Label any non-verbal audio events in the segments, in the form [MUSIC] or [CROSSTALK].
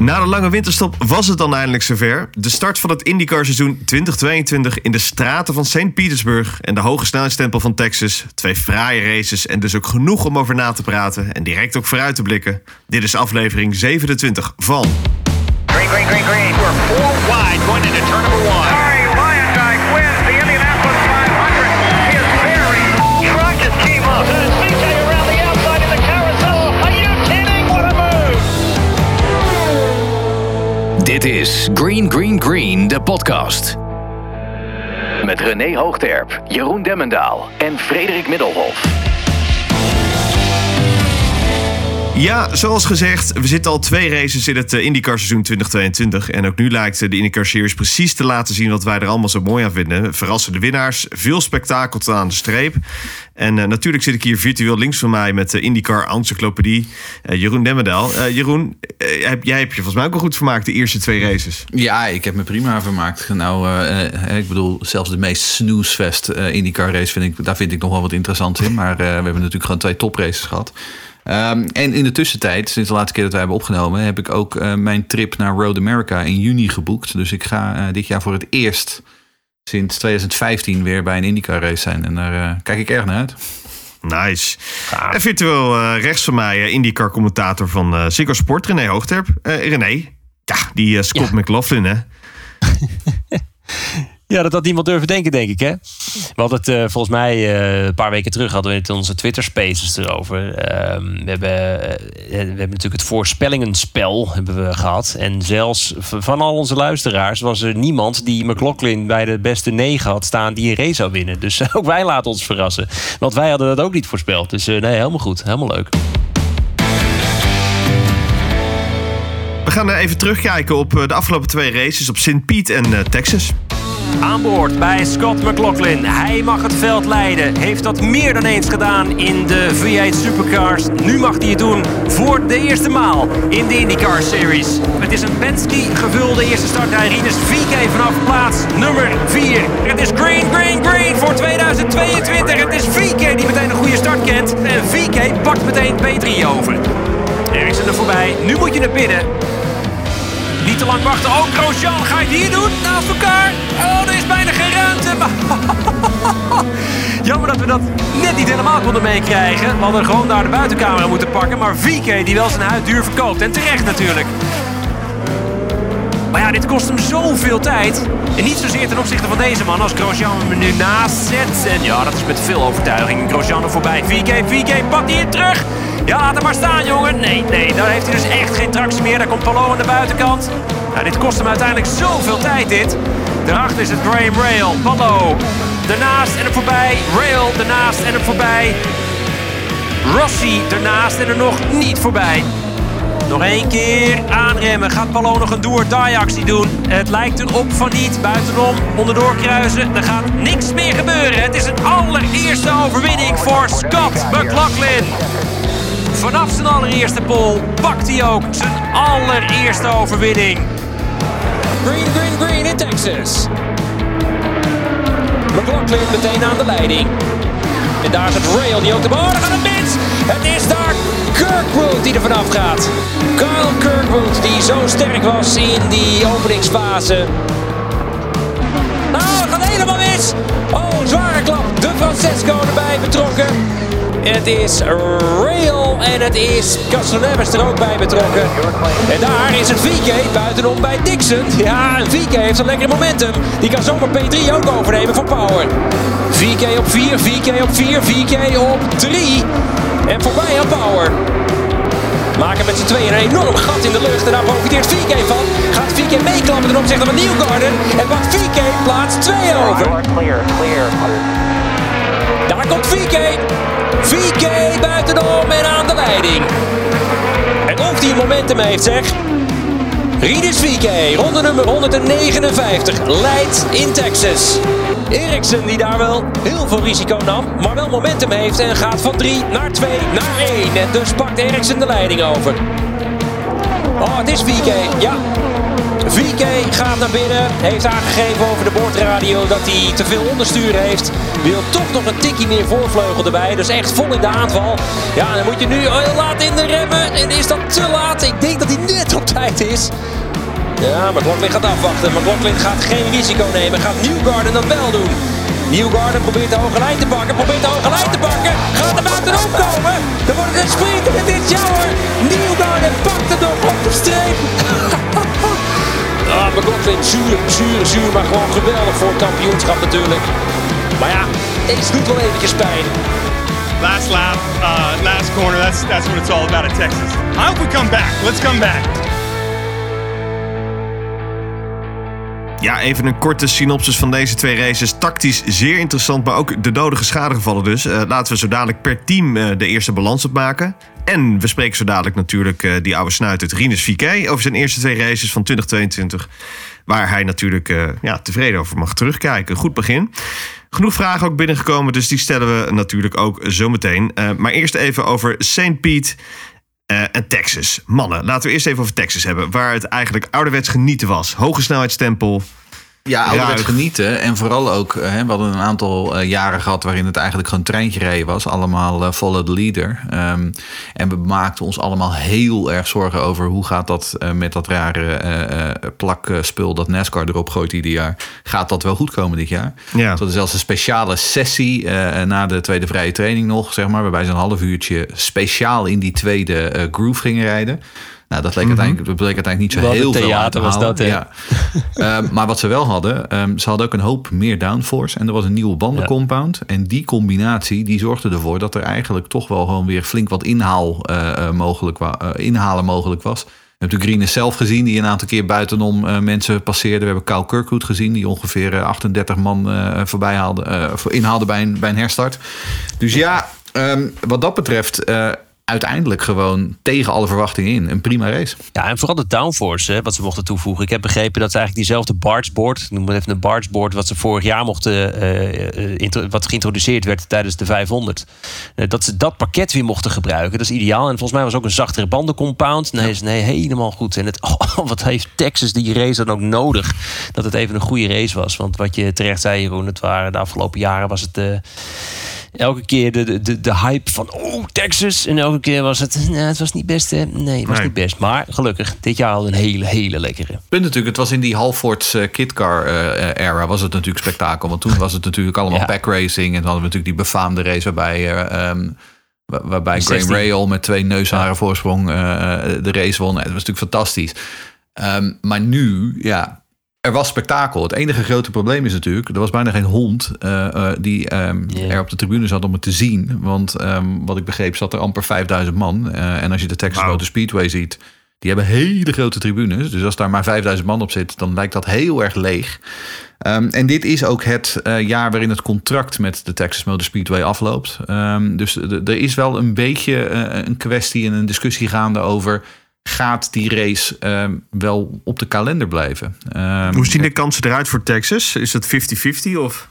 Na de lange winterstop was het dan eindelijk zover. De start van het IndyCar seizoen 2022 in de straten van St. Petersburg en de hoge snelheidstempel van Texas. Twee fraaie races en dus ook genoeg om over na te praten en direct ook vooruit te blikken. Dit is aflevering 27 van... Dit is Green Green Green, de podcast. Met René Hoogterp, Jeroen Demmendaal en Frederik Middelhof. Ja, zoals gezegd, we zitten al twee races in het eh, IndyCar seizoen 2022. En ook nu lijkt eh, de IndyCar Series precies te laten zien wat wij er allemaal zo mooi aan vinden. Verrassende winnaars, veel spektakel tot aan de streep. En eh, natuurlijk zit ik hier virtueel links van mij met de IndyCar Encyclopedie, Jeroen Demmendaal. Eh, Jeroen, heb, jij hebt je volgens mij ook wel goed vermaakt de eerste twee races. Ja, ik heb me prima vermaakt. Nou, ik bedoel, zelfs de meest snoesfest IndyCar race vind ik, daar vind ik nog wel wat interessant in. Maar we hebben natuurlijk gewoon twee topraces gehad. Ehm, en in de tussentijd, sinds de laatste keer dat wij hebben opgenomen, heb ik ook eh, mijn trip naar Road America in juni geboekt. Dus ik ga eh, dit jaar voor het eerst sinds 2015 weer bij een IndyCar race zijn. En daar eh, kijk ik erg naar uit. Nice. En virtueel eh, rechts van mij eh, IndyCar commentator van eh Ziggo Sport, René Hoogterp. Eh, René, ja, die Scott McLaughlin hè. [LAUGHS] Ja, dat had niemand durven denken, denk ik. Hè? We hadden het eh, volgens mij eh, een paar weken terug hadden we het in onze Twitter Spaces erover. Ehm, we, hebben, eh, we hebben natuurlijk het voorspellingenspel hebben we gehad. En zelfs van al onze luisteraars was er niemand die McLaughlin bij de beste negen had staan die een race zou winnen. Dus [LAUGHS] ook wij laten ons verrassen. Want wij hadden dat ook niet voorspeld. Dus nee, helemaal goed. Helemaal leuk. We gaan even terugkijken op de afgelopen twee races op St. Pete en Texas. Aan boord bij Scott McLaughlin. Hij mag het veld leiden. Heeft dat meer dan eens gedaan in de V8 Supercars. Nu mag hij het doen voor de eerste maal in de IndyCar Series. Het is een Penske gevulde eerste startrij. Rinus VK vanaf plaats nummer 4. Het is green, green, green voor 2022. Het is VK die meteen een goede start kent. En VK pakt meteen P3 over. Eriksen er voorbij. Nu moet je naar binnen. Niet te lang wachten. Oh, Grosjean, ga je het hier doen? Naast elkaar? Oh, er is bijna geen ruimte. [LAUGHS] Jammer dat we dat net niet helemaal konden meekrijgen. We hadden gewoon daar de buitencamera moeten pakken. Maar VK die wel zijn huid duur verkoopt. En terecht natuurlijk. Maar ja, dit kost hem zoveel tijd. En niet zozeer ten opzichte van deze man als Grosjean hem nu naast zet. En ja, dat is met veel overtuiging. Grosjean er voorbij. VK, VK, pakt hij het terug? Ja, laat hem maar staan, jongen. Nee, nee, daar heeft hij dus echt geen tractie meer. Daar komt Palou aan de buitenkant. Nou, dit kost hem uiteindelijk zoveel tijd, dit. Daarachter is het Graham Rail. Palou ernaast en er voorbij. Rail ernaast en er voorbij. Rossi ernaast en er nog niet voorbij. Nog één keer aanremmen. Gaat Palou nog een do-or-die actie doen? Het lijkt erop van niet. Buitenom, onderdoor kruisen. Er gaat niks meer gebeuren. Het is een allereerste overwinning voor Scott McLaughlin. Vanaf zijn allereerste pole pakt hij ook zijn allereerste overwinning. Green, green, green in Texas. McLaughlin meteen aan de leiding. En daar is het Rail die ook de daar gaat het mis. Het is daar Kirkwood die er vanaf gaat. Kyle Kirkwood die zo sterk was in die openingsfase. Nou, gaat helemaal mis. Oh, zware klap. De Francesco erbij betrokken. Het is Rail en het is Castroneves er ook bij betrokken. En daar is het VK buitenom bij Dixon. Ja, en VK heeft een lekker momentum. Die kan zomaar P3 ook overnemen voor Power. VK op 4, VK op 4, VK op 3. En voorbij aan Power. Maken met z'n tweeën een enorm gat in de lucht. En daar profiteert VK van. Gaat VK meeklappen ten opzichte van Newgarden. En pakt VK plaats 2 over. Clear, clear. Komt VK. VK buitenom en aan de leiding. En hij een momentum heeft, zeg. Rinus VK, ronde nummer 159, leidt in Texas. Eriksen die daar wel heel veel risico nam, maar wel momentum heeft en gaat van 3 naar 2 naar 1. En dus pakt Eriksen de leiding over. Oh, het is VK, ja. VK gaat naar binnen, heeft aangegeven over de boordradio dat hij te veel onderstuur heeft. Wil toch nog een tikkie meer voorvleugel erbij. Dus echt vol in de aanval. Ja, dan moet je nu heel laat in de remmen. En is dat te laat? Ik denk dat hij net op tijd is. Ja, McLaughlin gaat afwachten. McLaughlin gaat geen risico nemen. Gaat Newgarden dat wel doen. Newgarden probeert de hoge lijn te pakken. Probeert de hoge lijn te pakken. Gaat er buitenom komen. Dan wordt het een sprint en het is jouwer. Newgarden pakt hem nog op de streep. [LAUGHS] Ah, McLaughlin, zuur, zuur, zuur. Maar gewoon geweldig voor het kampioenschap natuurlijk. Maar ja, deze doet wel eventjes pijn. last lap, uh, last corner. That's that's what it's all about at Texas. I hope we come back. Let's come back. Ja, even een korte synopsis van deze twee races. Tactisch zeer interessant, maar ook de nodige schadegevallen dus. Eh, laten we zo dadelijk per team eh, de eerste balans opmaken. En we spreken zo dadelijk natuurlijk eh, die oude snuit uit Rinus Viquet... over zijn eerste twee races van 2022. Waar hij natuurlijk eh, ja, tevreden over mag terugkijken. Goed begin. Genoeg vragen ook binnengekomen, dus die stellen we natuurlijk ook zometeen. Eh maar eerst even over St. Pete eh, en Texas. Mannen, laten we eerst even over Texas hebben. Waar het eigenlijk ouderwets genieten was. Hoge snelheidstempel. Ja, ouderwets genieten. En vooral ook, eh, hè, we hadden een aantal eh, jaren gehad waarin het eigenlijk gewoon treintje rijden was. Allemaal eh, follow the leader. Ehm, en we maakten ons allemaal heel erg zorgen over hoe gaat dat met dat rare plakspul dat NASCAR erop gooit ieder jaar. Gaat dat wel goed komen dit jaar? Ja. Dus dat is zelfs een speciale sessie na de tweede vrije training nog, zeg maar. Waarbij ze een half uurtje speciaal in die tweede groove gingen rijden. Nou, dat, leek uiteindelijk, dat bleek uiteindelijk niet zo Wat heel veel theater was dat, hè? Ja. [LAUGHS] Ehm, maar wat ze wel hadden, ehm, ze hadden ook een hoop meer downforce. En er was een nieuwe bandencompound. En die combinatie die zorgde ervoor dat er eigenlijk toch wel gewoon weer flink wat inhaal, eh, eh, mogelijk eh, inhalen mogelijk was. We hebben de Green zelf gezien, die een aantal keer buitenom mensen passeerde. We hebben Kyle Kirkwood gezien, die ongeveer eh, 38 man voorbij haalde, voor- inhaalde bij een, bij een herstart. Dus ja, ehm, wat dat betreft, uiteindelijk gewoon tegen alle verwachtingen in. Een prima race. Ja, en vooral de downforce, hè, wat ze mochten toevoegen. Ik heb begrepen dat ze eigenlijk diezelfde bargeboard, noem het even een bargeboard, wat ze vorig jaar mochten, intro- wat geïntroduceerd werd tijdens de 500, eh, dat ze dat pakket weer mochten gebruiken. Dat is ideaal. En volgens mij was ook een zachtere bandencompound. Nee, is nee, helemaal goed. En het, [LAUGHS] oh, wat heeft Texas die race dan ook nodig? Dat het even een goede race was. Want wat je terecht zei, Jeroen, het waren de afgelopen jaren was het. eh, elke keer de, de, de hype van oh, Texas. En elke keer was het, nou, het was niet best. Hè? Nee, het was Nee. niet best. Maar gelukkig, dit jaar al een hele, hele lekkere. punt natuurlijk, het was in die Halfords eh, kitcar eh, era was het natuurlijk spektakel. Want toen was het natuurlijk allemaal Ja. pack racing. En dan hadden we natuurlijk die befaamde race waarbij, wa- waarbij Graham 16. Rahal met twee neusharen voorsprong de race won. Dat was natuurlijk fantastisch. Ehm, maar nu, ja, er was spektakel. Het enige grote probleem is natuurlijk, er was bijna geen hond eh, eh, die ehm, er op de tribune zat om het te zien. Want ehm, wat ik begreep zat er amper 5000 man. Eh, en als je de Texas. Motor Speedway ziet, die hebben hele grote tribunes. Dus als daar maar 5000 man op zit, dan lijkt dat heel erg leeg. Ehm, en dit is ook het eh, jaar waarin het contract met de Texas Motor Speedway afloopt. Ehm, dus er is wel een beetje een kwestie en een discussie gaande over... gaat die race ehm, wel op de kalender blijven? Ehm, Hoe zien de kansen eruit voor Texas? Is het 50-50 of...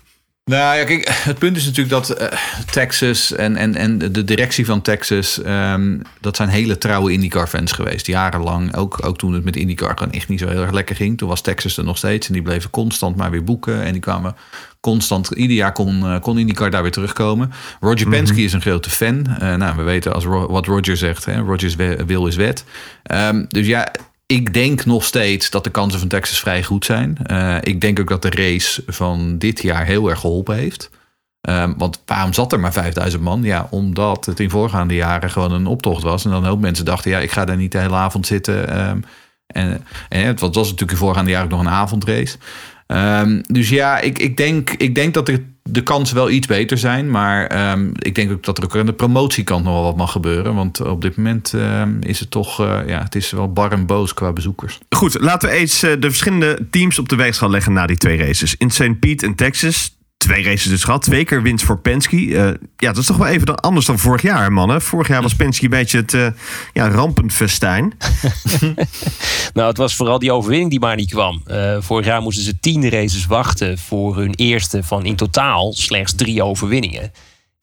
nou ja, kijk, het punt is natuurlijk dat eh, Texas en, en, en de directie van Texas, ehm, dat zijn hele trouwe IndyCar-fans geweest, jarenlang. Ook, ook toen het met IndyCar gewoon echt niet zo heel erg lekker ging. Toen was Texas er nog steeds en die bleven constant maar weer boeken. En die kwamen constant, ieder jaar kon, eh, kon IndyCar daar weer terugkomen. Roger Penske is een grote fan. Eh, nou, we weten als wat Roger zegt, hè, Rogers wil is wet. Ehm, dus ja, ik denk nog steeds dat de kansen van Texas vrij goed zijn. Eh, ik denk ook dat de race van dit jaar heel erg geholpen heeft. Ehm, want waarom zat er maar 5000 man? Ja, omdat het in voorgaande jaren gewoon een optocht was. En dan hoop mensen dachten, ja, ik ga daar niet de hele avond zitten. Ehm, en, en het was natuurlijk in voorgaande jaren ook nog een avondrace. Ehm, dus ja, ik, ik, denk, ik denk dat de, de kansen wel iets beter zijn. Maar ehm, ik denk ook dat er ook aan de promotiekant nog wel wat mag gebeuren. Want op dit moment ehm, is het toch, eh, ja, het is wel bar en boos qua bezoekers. Goed, laten we eens eh, de verschillende teams op de weegschaal leggen na die twee races. In St. Pete en Texas, twee races dus gehad. Twee keer winst voor Penske. Eh, ja, dat is toch wel even dan- anders dan vorig jaar, mannen. Vorig jaar was Penske een beetje het eh, ja, rampenfestijn. [LAUGHS] Nou, het was vooral die overwinning die maar niet kwam. Eh, vorig jaar moesten ze tien races wachten voor hun eerste van in totaal slechts drie overwinningen.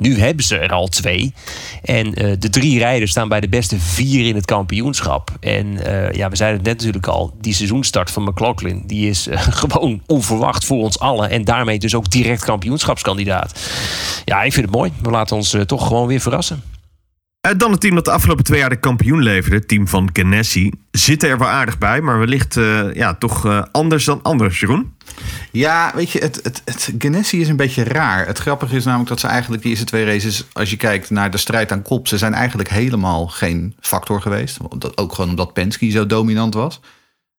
Nu hebben ze er al twee. En eh, de drie rijders staan bij de beste vier in het kampioenschap. En eh, ja, we zeiden het net natuurlijk al. Die seizoenstart van McLaughlin... die is eh, [LAUGHS] gewoon onverwacht voor ons allen. En daarmee dus ook direct kampioenschapskandidaat. Ja, ik vind het mooi. We laten ons toch gewoon weer verrassen. Eh, Dan het team dat de afgelopen twee jaar de kampioen leverde, het team van Ganassi. Zit er wel aardig bij, maar wellicht eh, ja, toch eh, anders dan anders, Jeroen. Ja, weet je, het, het, het is een beetje raar. Het grappige is namelijk dat ze eigenlijk die eerste twee races, als je kijkt naar de strijd aan kop, ze zijn eigenlijk helemaal geen factor geweest. Ook gewoon omdat Penske zo dominant was.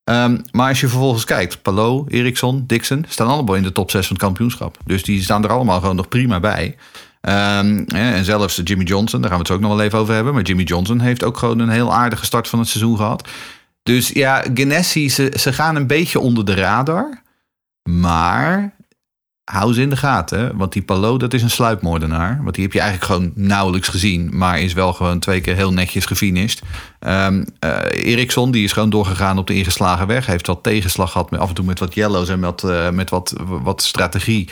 Ehm, maar als je vervolgens kijkt, Palou, Eriksson, Dixon staan allemaal in de top 6 van het kampioenschap. Dus die staan er allemaal gewoon nog prima bij. Ehm, en zelfs Jimmy Johnson, daar gaan we het ook nog wel even over hebben. Maar Jimmy Johnson heeft ook gewoon een heel aardige start van het seizoen gehad. Dus ja, Ganassi, ze, ze gaan een beetje onder de radar. Maar hou ze in de gaten. Want die Palou, dat is een sluipmoordenaar. Want die heb je eigenlijk gewoon nauwelijks gezien. Maar is wel gewoon twee keer heel netjes gefinished. Eh, Eriksson, die is gewoon doorgegaan op de ingeslagen weg. Heeft wat tegenslag gehad, met, af en toe met wat yellows en met, eh, met wat, wat strategie.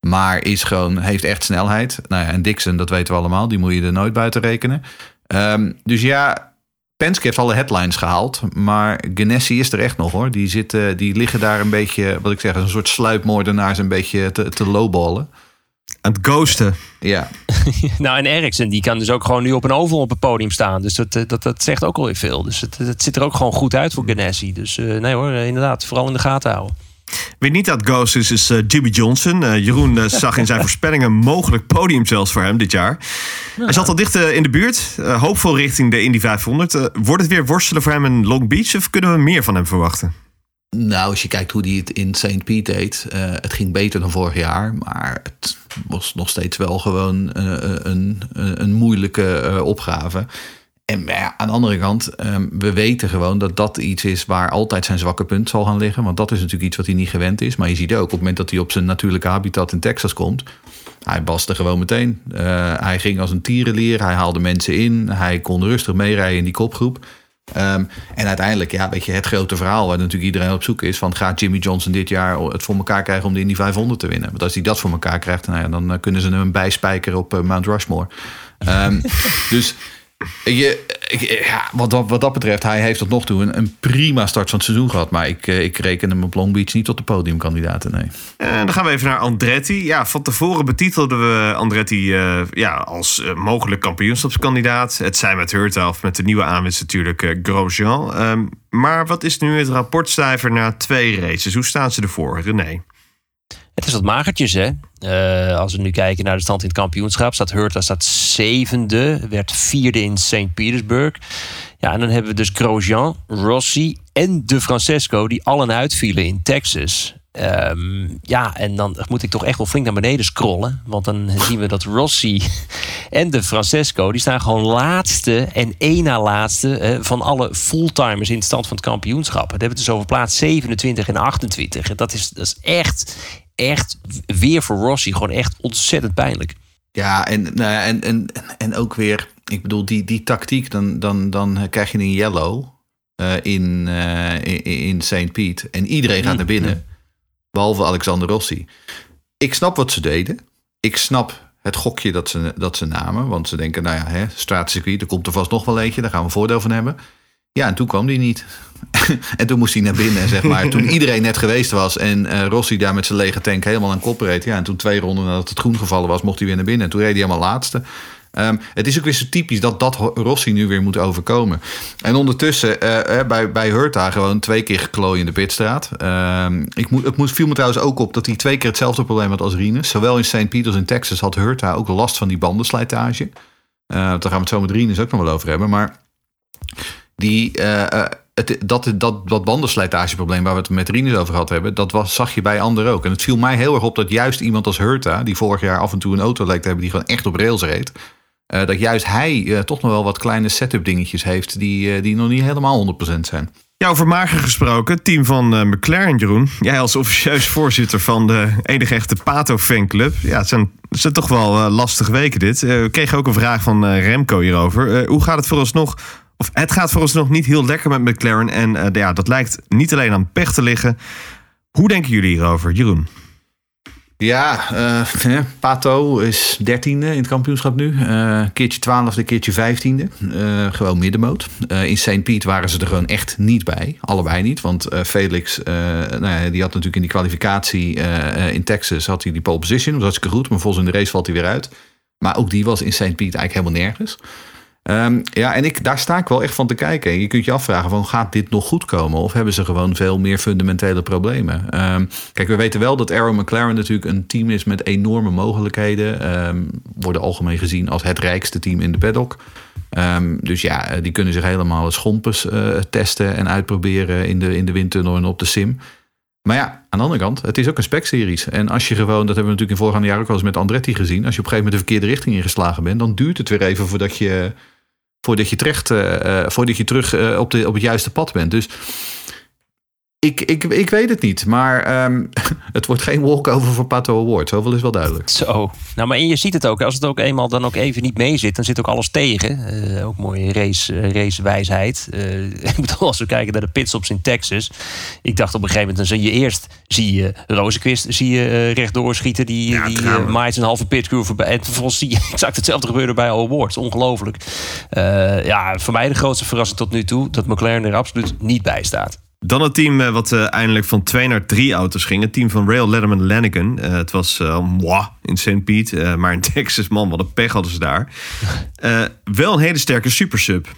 Maar is gewoon, heeft echt snelheid. Nou ja, en Dixon, dat weten we allemaal. Die moet je er nooit buiten rekenen. Ehm, dus ja, Penske heeft alle headlines gehaald. Maar Ganassi is er echt nog hoor. Die, zitten, die liggen daar een beetje, wat ik zeg, een soort sluipmoordenaars een beetje te, te lowballen. Aan het ghosten. Ja, [LAUGHS] Nou, en Ericsson die kan dus ook gewoon nu op een oval op het podium staan. Dus dat, dat, dat zegt ook alweer veel. Dus het, het ziet er ook gewoon goed uit voor Ganassi. Dus eh, nee hoor, inderdaad, vooral in de gaten houden. Wie niet aan het ghosten is, is eh, Jimmy Johnson. Eh, Jeroen eh, zag in zijn [LAUGHS] voorspellingen een mogelijk podium zelfs voor hem dit jaar. Hij zat al dicht eh, in de buurt. eh, hoopvol richting de Indy 500. Eh, wordt het weer worstelen voor hem in Long Beach? Of kunnen we meer van hem verwachten? Nou, als je kijkt hoe hij het in St. Pete deed, eh, het ging beter dan vorig jaar, maar het was nog steeds wel gewoon eh, een, een, een moeilijke eh, opgave. En ja, aan de andere kant, ehm, we weten gewoon dat dat iets is waar altijd zijn zwakke punt zal gaan liggen. Want dat is natuurlijk iets wat hij niet gewend is. Maar je ziet ook op het moment dat hij op zijn natuurlijke habitat in Texas komt, hij baste gewoon meteen. Eh, hij ging als een tierenlier, hij haalde mensen in, hij kon rustig meerijden in die kopgroep. Ehm, en uiteindelijk, ja, weet je, het grote verhaal waar natuurlijk iedereen op zoek is: van gaat Jimmy Johnson dit jaar het voor elkaar krijgen om de Indy 500 te winnen? Want als hij dat voor elkaar krijgt, nou ja, dan eh, kunnen ze hem bijspijkeren op eh, Mount Rushmore. Ehm, [LAUGHS] dus ik- ja, wat, dat, wat dat betreft, hij heeft tot nog toe een, prima start van het seizoen gehad. Maar ik, eh, ik reken hem op Long Beach niet tot de podiumkandidaten, nee. En dan gaan we even naar Andretti. Ja, van tevoren betitelden we Andretti eh, ja, als eh, mogelijk kampioenschapskandidaat. Het zijn met Hurta of met de nieuwe aanwinst natuurlijk eh, Grosjean. Ehm, maar wat is nu het rapportcijfer na twee races? Hoe staan ze ervoor, René? Het is wat magertjes, hè? Eh, als we nu kijken naar de stand in het kampioenschap, staat Hurta staat zevende, werd vierde in St. Petersburg. Ja, en dan hebben we dus Grosjean, Rossi en De Francesco, die allen uitvielen in Texas. Ehm, ja, en dan moet ik toch echt wel flink naar beneden scrollen. Want dan zien we dat Rossi en de Francesco... die staan gewoon laatste en één na laatste... eh, van alle fulltimers in de stand van het kampioenschap. Dat hebben we dus over plaats 27 en 28. En Dat is, dat is echt, echt weer voor Rossi gewoon echt ontzettend pijnlijk. Ja, en, nou ja, en, en, en ook weer, ik bedoel, die, die tactiek, dan, dan, dan krijg je een yellow eh, in, eh, in, in St. Piet. En iedereen gaat naar binnen, behalve Alexander Rossi. Ik snap wat ze deden. Ik snap het gokje dat ze, dat ze namen. Want ze denken, nou ja, hè, straatcircuit, er komt er vast nog wel eentje. Daar gaan we voordeel van hebben. Ja, en toen kwam die niet. [LAUGHS] en toen moest hij naar binnen, zeg maar. Toen iedereen net geweest was en eh, Rossi daar met zijn lege tank helemaal aan kop reed. Ja, en toen twee ronden nadat het groen gevallen was, mocht hij weer naar binnen. En toen reed hij helemaal laatste. Ehm, het is ook weer zo typisch dat dat Rossi nu weer moet overkomen. En ondertussen eh, eh, bij, bij Hurta gewoon twee keer geklooid in de pitstraat. Ehm, ik moet, het moest, viel me trouwens ook op dat hij twee keer hetzelfde probleem had als Rinus. Zowel in St. Pete als in Texas had Hurta ook last van die bandenslijtage. Eh, daar gaan we het zo met Rinus ook nog wel over hebben. Maar die, dat, dat, dat bandenslijtageprobleem waar we het met Rinus over gehad hebben, dat was, zag je bij anderen ook. En het viel mij heel erg op dat juist iemand als Hurta, die vorig jaar af en toe een auto leek te hebben die gewoon echt op rails reed, eh, dat juist hij eh, toch nog wel wat kleine setup dingetjes heeft die, eh, die nog niet helemaal 100% zijn. Ja, over gesproken, team van McLaren, Jeroen. Jij als officieus [LAUGHS] voorzitter van de enige echte Pato fanclub. Ja, het zijn, het zijn toch wel lastige weken dit. We kregen ook een vraag van Remco hierover. Hoe gaat het voor ons nog? Of het gaat voor ons nog niet heel lekker met McLaren. En eh, ja, dat lijkt niet alleen aan pech te liggen. Hoe denken jullie hierover, Jeroen? Ja, eh, [LAUGHS] Pato is dertiende in het kampioenschap nu. Eh keertje twaalfde, keertje vijftiende. Gewoon middenmoot. In St. Piet waren ze er gewoon echt niet bij. Allebei niet. Want Felix, nou ja, die had natuurlijk in die kwalificatie in Texas... had hij die pole position, dat was hartstikke goed. Maar volgens in de race valt hij weer uit. Maar ook die was in St. Piet eigenlijk helemaal nergens. Ehm, ja, en ik, daar sta ik wel echt van te kijken. Je kunt je afvragen, van, gaat dit nog goed komen? Of hebben ze gewoon veel meer fundamentele problemen? Ehm, kijk, we weten wel dat Arrow McLaren natuurlijk een team is met enorme mogelijkheden. Ehm, worden algemeen gezien als het rijkste team in de paddock. Dus ja, eh, die kunnen zich helemaal schompers eh, testen en uitproberen in de, in de windtunnel en op de sim. Maar ja, aan de andere kant, het is ook een spec-series. En als je gewoon, dat hebben we natuurlijk in vorige jaar ook wel eens met Andretti gezien. Als je op een gegeven moment de verkeerde richting ingeslagen bent, dan duurt het weer even voordat je, voordat je, terecht, eh, eh, voordat je terug eh, op, de, op het juiste pad bent. Dus ik, ik, ik weet het niet. Maar ehm, [LAUGHS] het wordt geen walkover voor Pato Award. Zoveel is wel duidelijk. Zo. Nou, maar en je ziet het ook. Als het ook eenmaal dan ook even niet mee zit, dan zit ook alles tegen. Eh, ook mooie race, eh, racewijsheid. Eh, [LAUGHS] ik bedoel, als we kijken naar de pitstops in Texas. Ik dacht op een gegeven moment, dan zie je eerst zie je Rozenquist zie je, eh, rechtdoor schieten. Die, Ja, die uh, maait een halve pitcurve voorbij. En vervolgens zie je [LAUGHS] exact hetzelfde gebeuren bij Awards. Ongelooflijk. Eh, ja, voor mij de grootste verrassing tot nu toe... dat McLaren er absoluut niet bij staat. Dan het team eh, wat eh, eindelijk van twee naar drie auto's ging. Het team van Rail Letterman Lanigan. Eh, het was moi in St. Piet. eh, maar in [LAUGHS] Texas, man, wat een pech hadden ze daar. [LAUGHS] Wel een hele sterke supersub.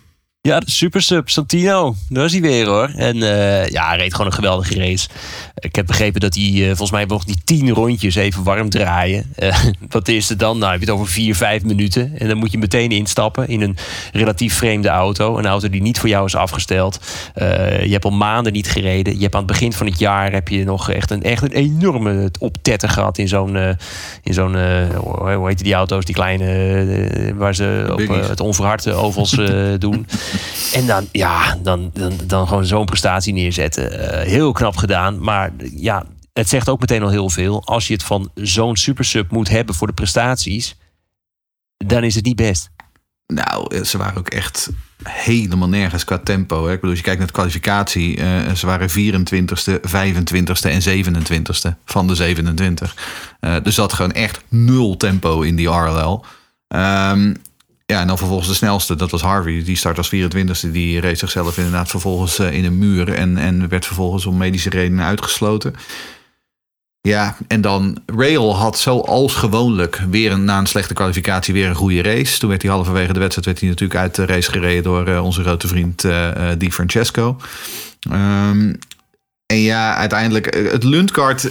Ja, de Super Sub Santino. Daar is hij weer hoor. En eh, ja, hij reed gewoon een geweldige race. Ik heb begrepen dat hij eh, volgens mij nog die tien rondjes even warm draaien. Eh, [LAUGHS] wat is het dan? Nou, heb je het over vier, vijf minuten. En dan moet je meteen instappen in een relatief vreemde auto. Een auto die niet voor jou is afgesteld. Je hebt al maanden niet gereden. Je hebt aan het begin van het jaar heb je nog echt een, echt een enorme optetter gehad in zo'n, in zo'n hoe heet die auto's? Die kleine, waar ze op het onverhardde ovals [LAUGHS] doen. En dan, ja, dan, dan, dan gewoon zo'n prestatie neerzetten. Eh, heel knap gedaan. Maar ja, het zegt ook meteen al heel veel. Als je het van zo'n supersub moet hebben voor de prestaties, dan is het niet best. Nou, ze waren ook echt helemaal nergens qua tempo. Hè. Ik bedoel, als je kijkt naar de kwalificatie, eh, ze waren 24ste, 25ste en 27ste van de 27. Eh dus zat gewoon echt nul tempo in die RLL. Ehm, ja, en dan vervolgens de snelste, dat was Harvey. Die start als 24ste, die reed zichzelf inderdaad vervolgens eh, in een muur en, en werd vervolgens om medische redenen uitgesloten. Ja, en dan Rail had zoals gewoonlijk weer een, na een slechte kwalificatie weer een goede race. Toen werd hij halverwege de wedstrijd werd hij natuurlijk uit de race gereden door eh, onze grote vriend eh, Di Francesco. Ehm, en ja, uiteindelijk eh, het Lundgaard.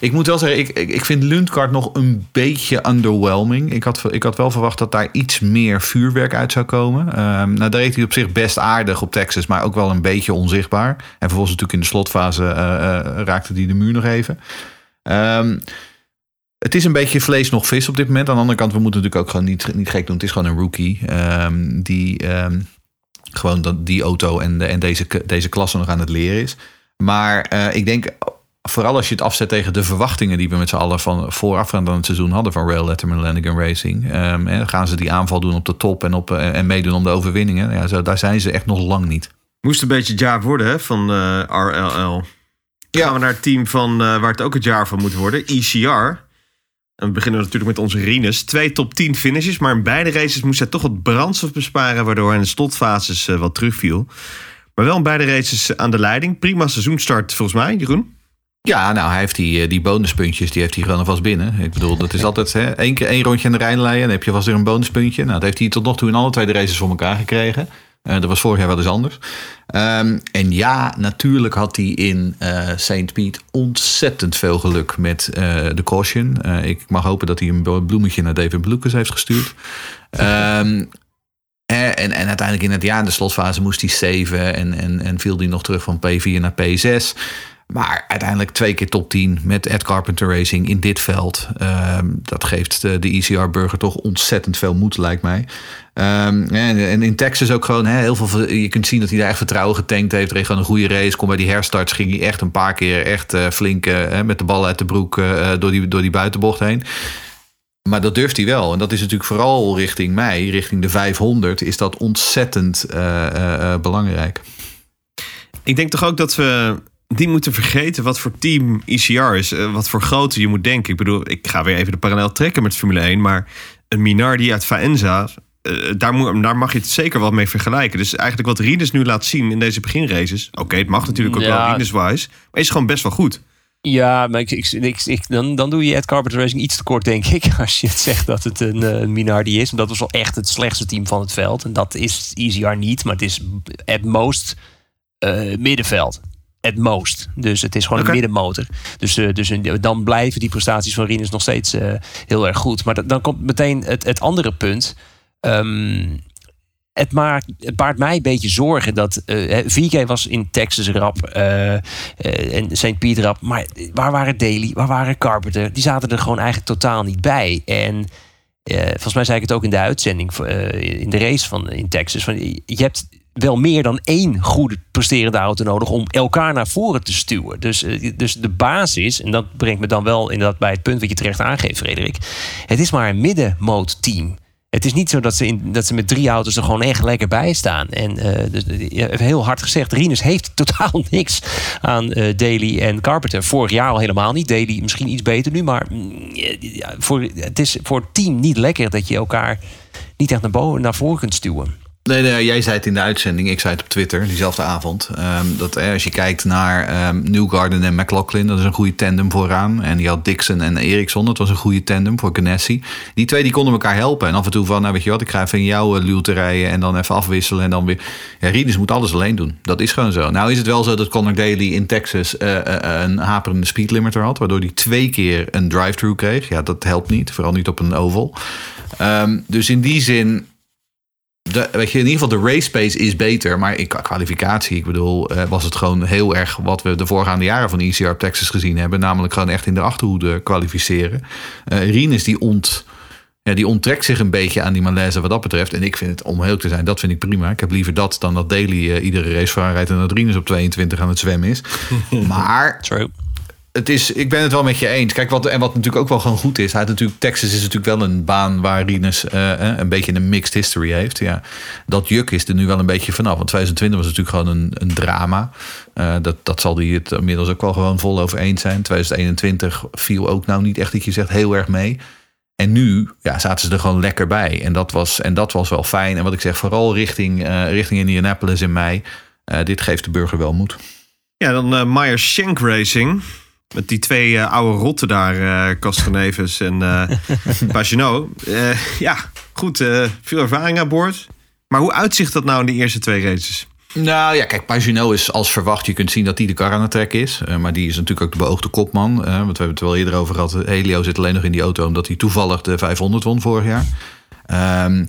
Ik moet wel zeggen, ik, ik, vind Lundgaard nog een beetje underwhelming. Ik had, ik had wel verwacht dat daar iets meer vuurwerk uit zou komen. Ehm, nou, daar reed hij op zich best aardig op Texas, maar ook wel een beetje onzichtbaar. En vervolgens natuurlijk in de slotfase eh, eh, raakte hij de muur nog even. Ehm, het is een beetje vlees nog vis op dit moment. Aan de andere kant, we moeten natuurlijk ook gewoon niet, niet gek doen. Het is gewoon een rookie ehm, die gewoon die auto en, de, en deze, deze klasse nog aan het leren is. Maar eh, ik denk, vooral als je het afzet tegen de verwachtingen die we met z'n allen van voorafgaand aan het seizoen hadden van Rail Letterman Lanigan Racing. ehm, en gaan ze die aanval doen op de top en, op, eh, en meedoen om de overwinningen. Ja, zo, daar zijn ze echt nog lang niet. Moest een beetje het jaar worden hè, van eh, RLL. Ja. Gaan we naar het team van, waar het ook het jaar van moet worden. ECR. En we beginnen natuurlijk met onze Rinus. Twee top 10 finishes, maar in beide races moest hij toch wat brandstof besparen... waardoor hij in de slotfases wat terugviel. Maar wel in beide races aan de leiding. Prima seizoenstart volgens mij, Jeroen. Ja, nou, hij heeft die, eh, die bonuspuntjes, die heeft hij gewoon alvast binnen. Ik bedoel, dat is altijd hè, één keer één rondje aan de Rijn leiden, dan heb je vast weer een bonuspuntje. Nou, dat heeft hij tot nog toe in alle twee de races voor elkaar gekregen. Eh, dat was vorig jaar wel eens anders. Ehm, en ja, natuurlijk had hij in eh St. Piet ontzettend veel geluk met de caution. Ik mag hopen dat hij een bloemetje naar David Lucas heeft gestuurd. [LAUGHS] Ehm, eh, en, en uiteindelijk in het jaar in de slotfase moest hij saven en, en, en viel hij nog terug van P4 naar P6. Maar uiteindelijk twee keer top 10 met Ed Carpenter Racing in dit veld. Ehm, dat geeft de, de ECR-burger toch ontzettend veel moed, lijkt mij. Ehm, en, en in Texas ook gewoon heel veel. Je kunt zien dat hij daar echt vertrouwen getankt heeft. Reed gewoon een goede race. Kom bij die herstarts ging hij echt een paar keer echt eh, flink met de bal uit de broek eh, door, die, door die buitenbocht heen. Maar dat durft hij wel. En dat is natuurlijk vooral richting mij, richting de 500, is dat ontzettend eh, eh, eh, belangrijk. Ik denk toch ook dat we die moeten vergeten wat voor team ECR is. eh, wat voor grootte je moet denken. Ik bedoel, ik ga weer even de parallel trekken met Formule 1. Maar een Minardi uit Faenza, daar, moet, daar mag je het zeker wel mee vergelijken. Dus eigenlijk wat Rinus nu laat zien in deze beginraces. Oké, het mag natuurlijk ook Ja. wel Rinus-wise. Maar is gewoon best wel goed. Ja, maar ik, ik, ik, ik- dan, dan doe je Ed Carpenter Racing iets te kort, denk ik. [LAUGHS] Als je het zegt dat het een, eh, een Minardi is. Want dat was wel echt het slechtste team van het veld. En dat is ECR niet, maar het is at most eh, middenveld. At most. Dus het is gewoon een middenmotor. Dus, eh, dus een- dan blijven die prestaties van Rinus nog steeds heel erg goed. Maar dat- dan komt meteen het, het andere punt. Ehm, het, maakt, het baart mij een beetje zorgen dat eh, hè, VK was in Texas rap eh, eh, en St. Piet rap. Maar waar waren Daly? Waar waren Carpenter? Die zaten er gewoon eigenlijk totaal niet bij. En eh, volgens mij zei ik het ook in de uitzending eh, in de race van in Texas. Van, je hebt wel meer dan één goede presterende auto nodig om elkaar naar voren te stuwen. Dus, eh, dus de basis, en dat brengt me dan wel inderdaad bij het punt wat je terecht aangeeft, Frederik. Het is maar een middenmoot team. Het is niet zo dat ze, in, dat ze met drie auto's er gewoon echt lekker bij staan. En eh, dus, heel hard gezegd, Rinus heeft [LAUGHS] totaal niks aan eh Daly en Carpenter. Vorig jaar al helemaal niet. Daly misschien iets beter nu, maar mm, voor, het is voor het team niet lekker dat je elkaar niet echt naar, boven, naar voren kunt stuwen. Nee, jij zei het in de uitzending, ik zei het op Twitter diezelfde avond. ehm, dat eh, als je kijkt naar ehm Newgarden en McLaughlin, dat is een goede tandem vooraan. En die had Dixon en Ericsson, dat was een goede tandem voor Ganassi. Die twee die konden elkaar helpen. En af en toe van, nou weet je wat, ik ga even in jouw uh, te rijden en dan even afwisselen. En dan weer. Ja, Rinus moet alles alleen doen. Dat is gewoon zo. Nou is het wel zo dat Conor Daly in Texas eh, eh, een haperende speed limiter had, waardoor hij twee keer een drive-thru kreeg. Ja, dat helpt niet, vooral niet op een oval. Ehm, dus in die zin de, weet je, in ieder geval de race pace is beter. Maar in kwalificatie, ik bedoel, eh, was het gewoon heel erg wat we de voorgaande jaren van ECR op Texas gezien hebben. Namelijk gewoon echt in de achterhoede kwalificeren. Eh Rinus die ont... Ja, die onttrekt zich een beetje aan die malaise wat dat betreft. En ik vind het, om heel te zijn, dat vind ik prima. Ik heb liever dat dan dat Daly eh, iedere race voorrijdt... en dat Rinus op 22 aan het zwemmen is. [LAUGHS] maar True. Het is, ik ben het wel met je eens. Kijk, wat, en wat natuurlijk ook wel gewoon goed is. Hij natuurlijk, Texas is natuurlijk wel een baan waar Rinus eh, eh, een beetje een mixed history heeft. Ja. Dat juk is er nu wel een beetje vanaf. Want 2020 was natuurlijk gewoon een, een drama. Eh, dat, dat zal hij het inmiddels ook wel gewoon vol over eens zijn. 2021 viel ook nou niet echt dat je zegt heel erg mee. En nu ja, zaten ze er gewoon lekker bij. En dat was, en dat was wel fijn. En wat ik zeg, vooral richting, richting Indianapolis in mei. dit geeft de burger wel moed. Ja, dan Meyer Shank Racing. Met die twee eh, oude rotten daar, eh Castroneves en eh [LAUGHS] Pagenaud. Eh, ja, goed, eh, veel ervaring aan boord. Maar hoe uitzicht dat nou in de eerste twee races? Nou ja, kijk, Pagino is als verwacht. Je kunt zien dat hij de kar aan het trekken is. Eh, maar die is natuurlijk ook de beoogde kopman. Want we hebben het er wel eerder over gehad. Helio zit alleen nog in die auto omdat hij toevallig de 500 won vorig jaar. Ehm,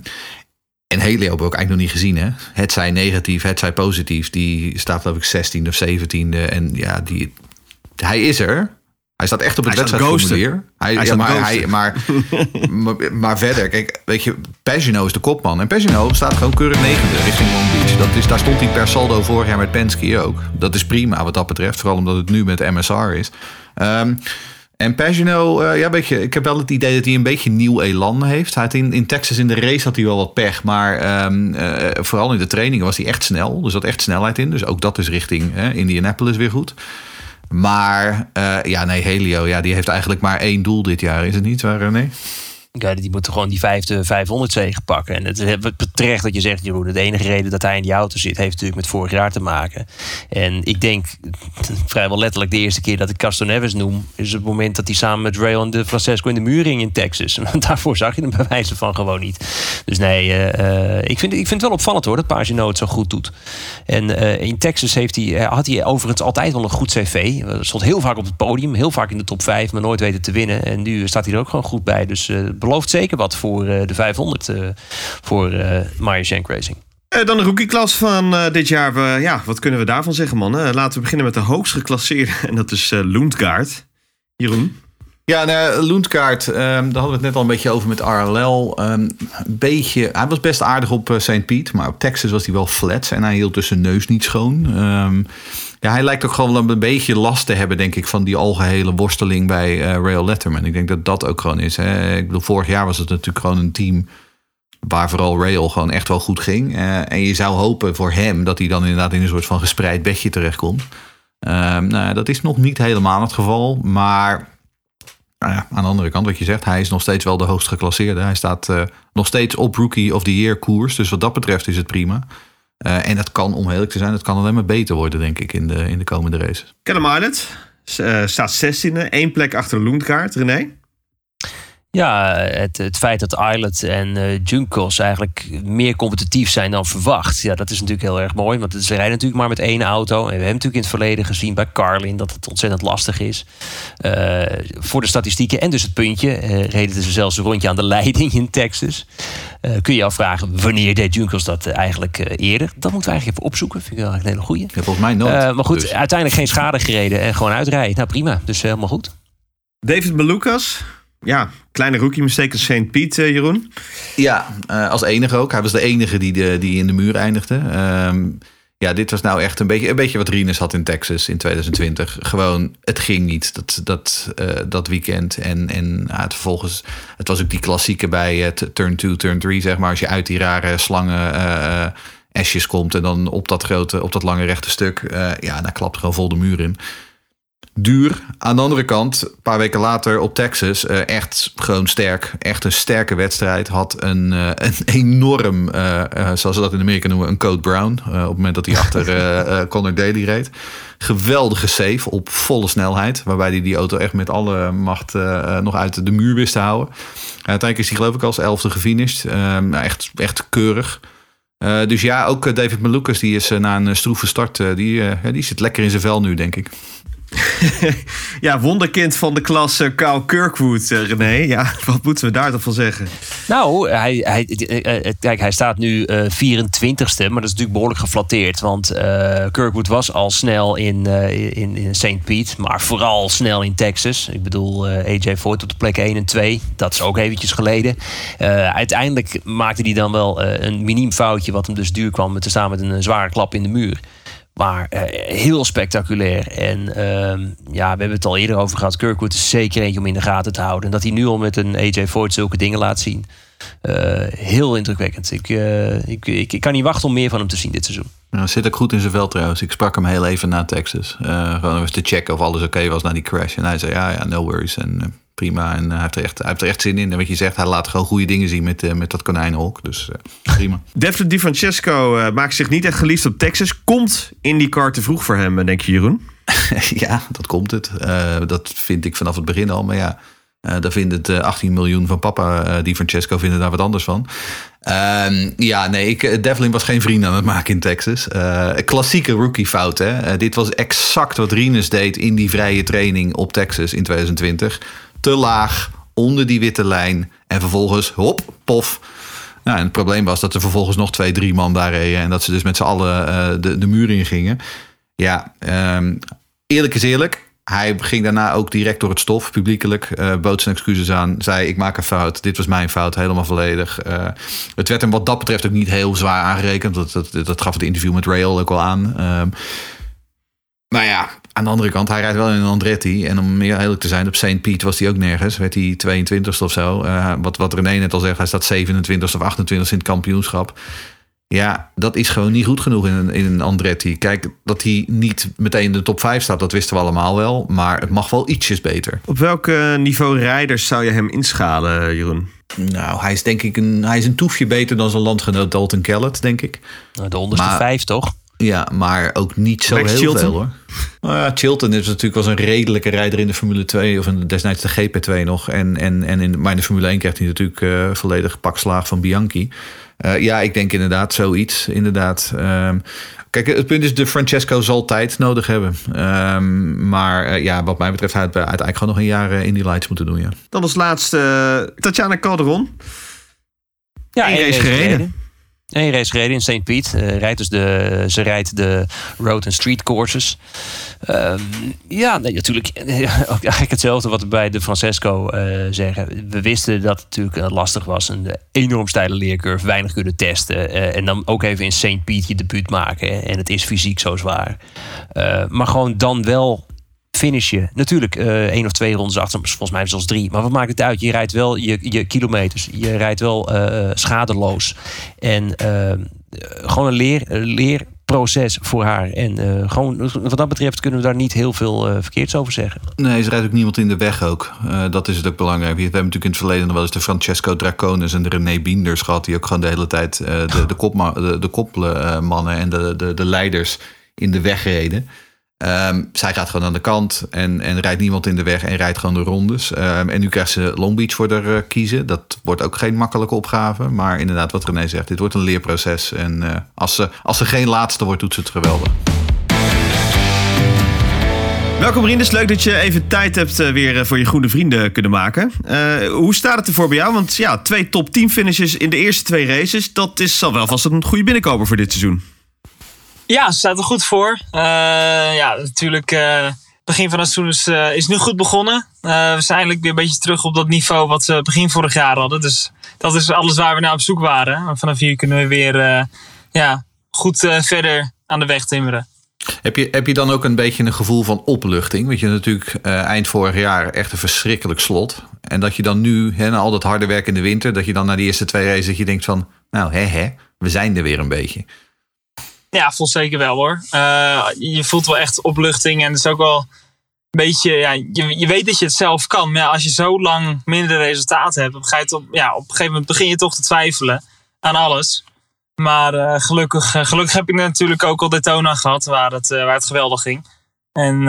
en Helio hebben we ook eigenlijk nog niet gezien. Hè? Het zij negatief, het zij positief. Die staat geloof ik 16 of 17e. En ja, die, hij is er. Hij staat echt op het wedstrijdformulier. Hij, Hij ja, staat maar, hij, maar, maar, [LAUGHS] maar verder, kijk, weet je, Pagino is de kopman. En Pagino staat gewoon keurig negende richting Long Beach. Dat is, daar stond hij per saldo vorig jaar met Penske ook. Dat is prima wat dat betreft. Vooral omdat het nu met MSR is. Ehm, en Pagino, eh, ja, weet je, ik heb wel het idee dat hij een beetje nieuw elan heeft. Hij had in, in Texas in de race had hij wel wat pech. Maar ehm, eh, vooral in de trainingen was hij echt snel. Dus zat echt snelheid in. Dus ook dat is richting Indianapolis weer goed. Maar eh, ja, nee, Helio, ja, die heeft eigenlijk maar één doel dit jaar, is het niet? Waar, nee? Die moeten gewoon die vijfde 500 zegen pakken. En het is terecht dat je zegt, Jeroen, de enige reden dat hij in die auto zit, heeft natuurlijk met vorig jaar te maken. En ik denk vrijwel letterlijk de eerste keer dat ik Castro Neves noem, is het moment dat hij samen met Rail en de Francesco in de muur ging in Texas. [LAUGHS] Daarvoor zag je hem bij wijze van gewoon niet. Dus nee, eh, eh, ik, vind, ik vind het wel opvallend hoor, dat Pagino het zo goed doet. En eh, in Texas heeft hij, had hij overigens altijd wel een goed cv. Stond heel vaak op het podium, heel vaak in de top 5, maar nooit weten te winnen. En nu staat hij er ook gewoon goed bij. Dus belooft zeker wat voor eh, de 500 eh, voor Meyer Shank Racing. Dan de rookieklas van dit jaar. We, ja, wat kunnen we daarvan zeggen, man? Eh, laten we beginnen met de hoogst geclasseerde. [LAUGHS] En dat is Lundgaard. Jeroen? Ja, nou, ehm, daar hadden we het net al een beetje over met RLL. Ehm, een beetje, hij was best aardig op eh, St. Piet, maar op Texas was hij wel flats en hij hield dus zijn neus niet schoon. Ehm, ja, hij lijkt ook gewoon een beetje last te hebben, denk ik, van die algehele worsteling bij eh, Rail Letterman. Ik denk dat dat ook gewoon is. Hè. Ik bedoel, vorig jaar was het natuurlijk gewoon een team waar vooral Rail gewoon echt wel goed ging. Eh, en je zou hopen voor hem dat hij dan inderdaad in een soort van gespreid bedje terechtkomt. Nou, dat is nog niet helemaal het geval. Maar nou ja, aan de andere kant, wat je zegt, hij is nog steeds wel de hoogst geclasseerde. Hij staat eh, nog steeds op Rookie of the Year koers. Dus wat dat betreft is het prima. Eh, en dat kan, om eerlijk te zijn, het kan alleen maar beter worden, denk ik, in de, in de komende races. Callum Islet eh, staat 16e, één plek achter de Loenkaart. René? Ja, het, het feit dat Islet en eh Junkos eigenlijk meer competitief zijn dan verwacht. Ja, dat is natuurlijk heel erg mooi. Want ze rijden natuurlijk maar met één auto. En we hebben natuurlijk in het verleden gezien bij Carlin dat het ontzettend lastig is. Eh, voor de statistieken en dus het puntje. eh, reden ze zelfs een rondje aan de leiding in Texas. Eh, kun je afvragen, wanneer deed Junkos dat eigenlijk eh, eerder? Dat moeten we eigenlijk even opzoeken. Vind ik wel eigenlijk een hele goeie. Ja, volgens mij nooit. Eh, maar goed, Dus- uiteindelijk geen schade gereden en gewoon uitrijden. Nou prima, dus helemaal goed. David Malukas. Ja, kleine rookie mistake St. Piet, eh, Jeroen. Ja, eh, als enige ook. Hij was de enige die, de, die in de muur eindigde. Ehm, ja, dit was nou echt een beetje, een beetje wat Rinus had in Texas in 2020. Gewoon, het ging niet, dat, dat, eh, dat weekend. En, en ja, het vervolgens, het was ook die klassieke bij het turn 2, turn 3, zeg maar. Als je uit die rare slangen esjes komt en dan op dat grote, op dat lange rechte stuk. ja, dan klapt gewoon vol de muur in. Duur. Aan de andere kant, een paar weken later op Texas, eh, echt gewoon sterk. Echt een sterke wedstrijd. Had een, eh, een [LAUGHS] enorm, eh, zoals ze dat in Amerika noemen, een Code Brown. op het moment dat hij [LAUGHS] achter Conor Daly reed. Geweldige save op volle snelheid. Waarbij hij die auto echt met alle macht nog uit de muur wist te houden. uiteindelijk is hij geloof ik als elfde gefinished. Nou, echt, echt keurig. Dus ja, ook David Malukas, die is na een stroeve start, die, die zit lekker in zijn vel nu, denk ik. [LAUGHS] Ja, wonderkind van de klas Kyle Kirkwood, eh, René. Ja, [LAUGHS] wat moeten we daar toch van zeggen? Nou, hij, hij, eh, eh, kijk, hij staat nu eh 24ste, maar dat is natuurlijk behoorlijk geflatteerd. Want Kirkwood was al snel in, in, in St. Pete, maar vooral snel in Texas. Ik bedoel, AJ Foyt op de plek 1 en 2. Dat is ook eventjes geleden. Uiteindelijk maakte hij dan wel een miniem foutje, wat hem dus duur kwam met samen met een zware klap in de muur. Maar eh, heel spectaculair. En ehm, ja, we hebben het al eerder over gehad. Kirkwood is zeker eentje om in de gaten te houden. En dat hij nu al met een AJ Foyt zulke dingen laat zien. eh, heel indrukwekkend. Ik, eh, ik, ik, ik kan niet wachten om meer van hem te zien dit seizoen. Nou, zit ook goed in zijn vel trouwens. Ik sprak hem heel even na Texas. Gewoon eens te checken of alles oké was na die crash. En hij zei, ja, ja, no worries. En prima. En hij, heeft er echt, hij heeft er echt zin in. En wat je zegt, hij laat gewoon goede dingen zien met, eh, met dat konijnenhok. Dus eh, prima. [LAUGHS] Devlin Di Francesco eh, maakt zich niet echt geliefd op Texas. Komt IndyCar te vroeg voor hem, eh, denk je, Jeroen? [LAUGHS] ja, dat komt het. Eh, dat vind ik vanaf het begin al. Maar ja, eh daar vindt het eh, 18 miljoen van papa, eh, die Francesco, vinden daar wat anders van. Ehm, ja, nee, ik, eh, Devlin was geen vriend aan het maken in Texas. Eh, klassieke rookie fout, hè. Eh, dit was exact wat Rinus deed in die vrije training op Texas in 2020. Te laag, onder die witte lijn. En vervolgens, hop, pof. Nou, en het probleem was dat er vervolgens nog twee, drie man daar reden. En dat ze dus met z'n allen eh, de, de muur in gingen. Ja, ehm, eerlijk is eerlijk. Hij ging daarna ook direct door het stof, publiekelijk. eh bood zijn excuses aan. Zei, ik maak een fout. Dit was mijn fout, helemaal volledig. Eh, het werd hem wat dat betreft ook niet heel zwaar aangerekend. Dat, dat, dat gaf het interview met Rail ook al aan. Ehm, maar ja, aan de andere kant, hij rijdt wel in een Andretti. En om meer eerlijk te zijn, op St. Piet was hij ook nergens. Werd hij 22ste of zo. Eh, wat, wat René net al zegt, hij staat 27ste of 28ste in het kampioenschap. Ja, dat is gewoon niet goed genoeg in een, in een Andretti. Kijk, dat hij niet meteen in de top 5 staat, dat wisten we allemaal wel. Maar het mag wel ietsjes beter. Op welk niveau rijders zou je hem inschalen, Jeroen? Nou, hij is denk ik een, hij is een toefje beter dan zijn landgenoot Dalton Kellett, denk ik. Nou, De onderste Maar- vijf, toch? Ja, maar ook niet zo Max heel Chilton? veel hoor. Nou ja, Chilton is natuurlijk was een redelijke rijder in de Formule 2 of in destijds de GP2 nog. En, en, en in, maar in de Formule 1 krijgt hij natuurlijk eh, volledig pak slaag van Bianchi. Eh, ja, ik denk inderdaad zoiets. Inderdaad. Ehm, kijk, het punt is, de Francesco zal tijd nodig hebben. Ehm, maar eh, ja, wat mij betreft, hij had uiteindelijk gewoon nog een jaar in die lights moeten doen. Ja. Dan als laatste Tatjana Calderon. Ja, Eén één race gereden. Eén race gereden in St. Piet. Eh, rijdt dus de, ze rijdt de road en street courses. Ehm, ja, natuurlijk. [LAUGHS] Ook eigenlijk hetzelfde wat we bij de Francesco eh, zeggen. We wisten dat het natuurlijk eh, lastig was. Een enorm steile leercurve. Weinig kunnen testen. eh, en dan ook even in St. Piet je debuut maken. En het is fysiek zo zwaar. Eh, maar gewoon dan wel finish je. Natuurlijk eh één of twee rondes achter, volgens mij zelfs drie. Maar wat maakt het uit? Je rijdt wel je, je kilometers. Je rijdt wel eh, schadeloos. En eh, gewoon een leer, een proces voor haar. En gewoon, wat dat betreft kunnen we daar niet heel veel verkeerds over zeggen. Nee, ze rijdt ook niemand in de weg ook. Dat is het ook belangrijk. We hebben natuurlijk in het verleden nog wel eens de Francesco Draconis en de René Bienders gehad. Die ook gewoon de hele tijd de, de, kopma de, de en de, de, de leiders in de weg reden. Ehm, zij gaat gewoon aan de kant en, en rijdt niemand in de weg en rijdt gewoon de rondes. Ehm, en nu krijgt ze Long Beach voor haar eh, kiezen. Dat wordt ook geen makkelijke opgave. Maar inderdaad, wat René zegt, dit wordt een leerproces. En eh, als, ze, als ze geen laatste wordt, doet ze het geweldig. Welkom Rinus, leuk dat je even tijd hebt eh, weer voor je goede vrienden kunnen maken. Hoe staat het ervoor bij jou? Want ja, twee top 10 finishes in de eerste twee races, dat is al wel vast een goede binnenkomer voor dit seizoen. Ja, ze staat er goed voor. Eh, ja, natuurlijk. eh begin van het seizoen is, eh, nu goed begonnen. We zijn eigenlijk weer een beetje terug op dat niveau wat we begin vorig jaar hadden. Dus dat is alles waar we naar op zoek waren. En vanaf hier kunnen we weer ja, goed verder aan de weg timmeren. Heb je, heb je dan ook een beetje een gevoel van opluchting? Want je natuurlijk eind vorig jaar echt een verschrikkelijk slot. En dat je dan nu, hè, na al dat harde werk in de winter, dat je dan na die eerste twee races, dat je denkt van, nou hè hè, we zijn er weer een beetje. Ja, voelt zeker wel hoor. Eh, je voelt wel echt opluchting. En het is ook wel een beetje, ja, je, je weet dat je het zelf kan. Maar ja, als je zo lang minder resultaten hebt, ga je op, ja, op een gegeven moment begin je toch te twijfelen aan alles. Maar eh, gelukkig, eh, gelukkig heb ik natuurlijk ook al Daytona gehad, waar het, waar het geweldig ging. En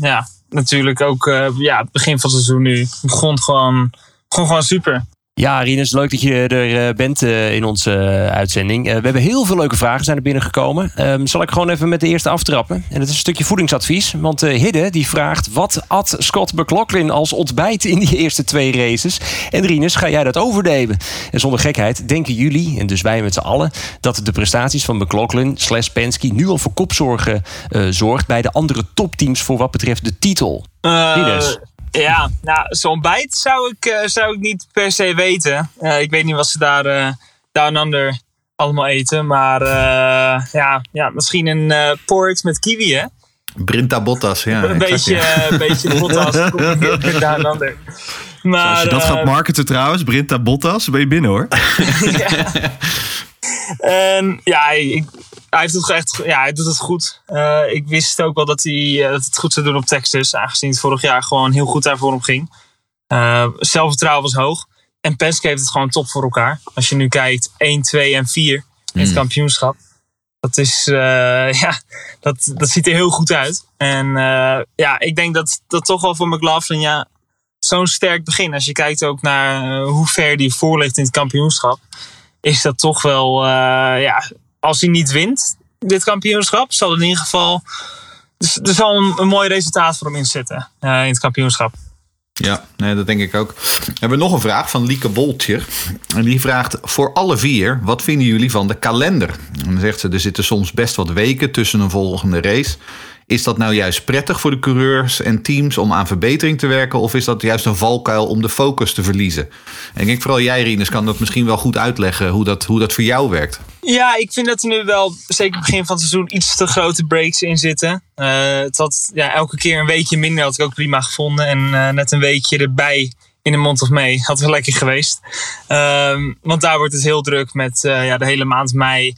ja, natuurlijk ook ja, het begin van het seizoen nu begon gewoon, begon gewoon super. Ja, Rinus, leuk dat je er eh, bent eh, in onze eh, uitzending. We hebben heel veel leuke vragen zijn er binnengekomen. Ehm, zal ik gewoon even met de eerste aftrappen? En het is een stukje voedingsadvies. Want Hidde die vraagt: wat at Scott McLaughlin als ontbijt in die eerste twee races? En Rinus, ga jij dat overnemen? En zonder gekheid, denken jullie, en dus wij met z'n allen, dat de prestaties van McLaughlin slash Penske nu al voor kopzorgen eh, zorgt bij de andere topteams voor wat betreft de titel? Rinus. Ja, nou, zo'n ontbijt zou ik, eh, zou ik niet per se weten. Eh, ik weet niet wat ze daar eh down under allemaal eten. Maar ja, ja, misschien een port met kiwi, hè? Brinta Bottas, ja. een beetje, ja. eh, een beetje Bottas. [LAUGHS] Maar, Als je dat eh, gaat marketen trouwens, Brinta Bottas, ben je binnen hoor. [LAUGHS] Ja, ik, hij, heeft het echt, ja, hij doet het goed. Eh, ik wist ook wel dat hij dat het goed zou doen op Texas. Aangezien het vorig jaar gewoon heel goed daarvoor hem ging. Zelfvertrouwen was hoog. En Penske heeft het gewoon top voor elkaar. Als je nu kijkt 1, 2 en 4 in het kampioenschap. Dat, is, eh, [LAUGHS] ja, dat, dat ziet er heel goed uit. En eh, ja, ik denk dat dat toch wel voor McLaughlin ja, zo'n sterk begin. Als je kijkt ook naar eh, hoe ver die voor ligt in het kampioenschap. Is dat toch wel, eh, ja, als hij niet wint, dit kampioenschap, zal in ieder geval. Dus er zal een, een mooi resultaat voor hem inzitten eh, in het kampioenschap. Ja, nee, dat denk ik ook. We hebben nog een vraag van Lieke Woltjer. En die vraagt voor alle vier, wat vinden jullie van de kalender? En dan zegt ze, er zitten soms best wat weken tussen een volgende race. Is dat nou juist prettig voor de coureurs en teams om aan verbetering te werken? Of is dat juist een valkuil om de focus te verliezen? En ik denk vooral jij, Rinus, kan dat misschien wel goed uitleggen hoe dat, hoe dat voor jou werkt. Ja, ik vind dat er nu wel, zeker begin van het seizoen, iets te grote breaks in zitten. Had ja, elke keer een weekje minder, had ik ook prima gevonden. En eh, net een weekje erbij in de mond of mee [LAUGHS] had wel lekker geweest. Ehm, want daar wordt het heel druk met eh, ja, de hele maand mei.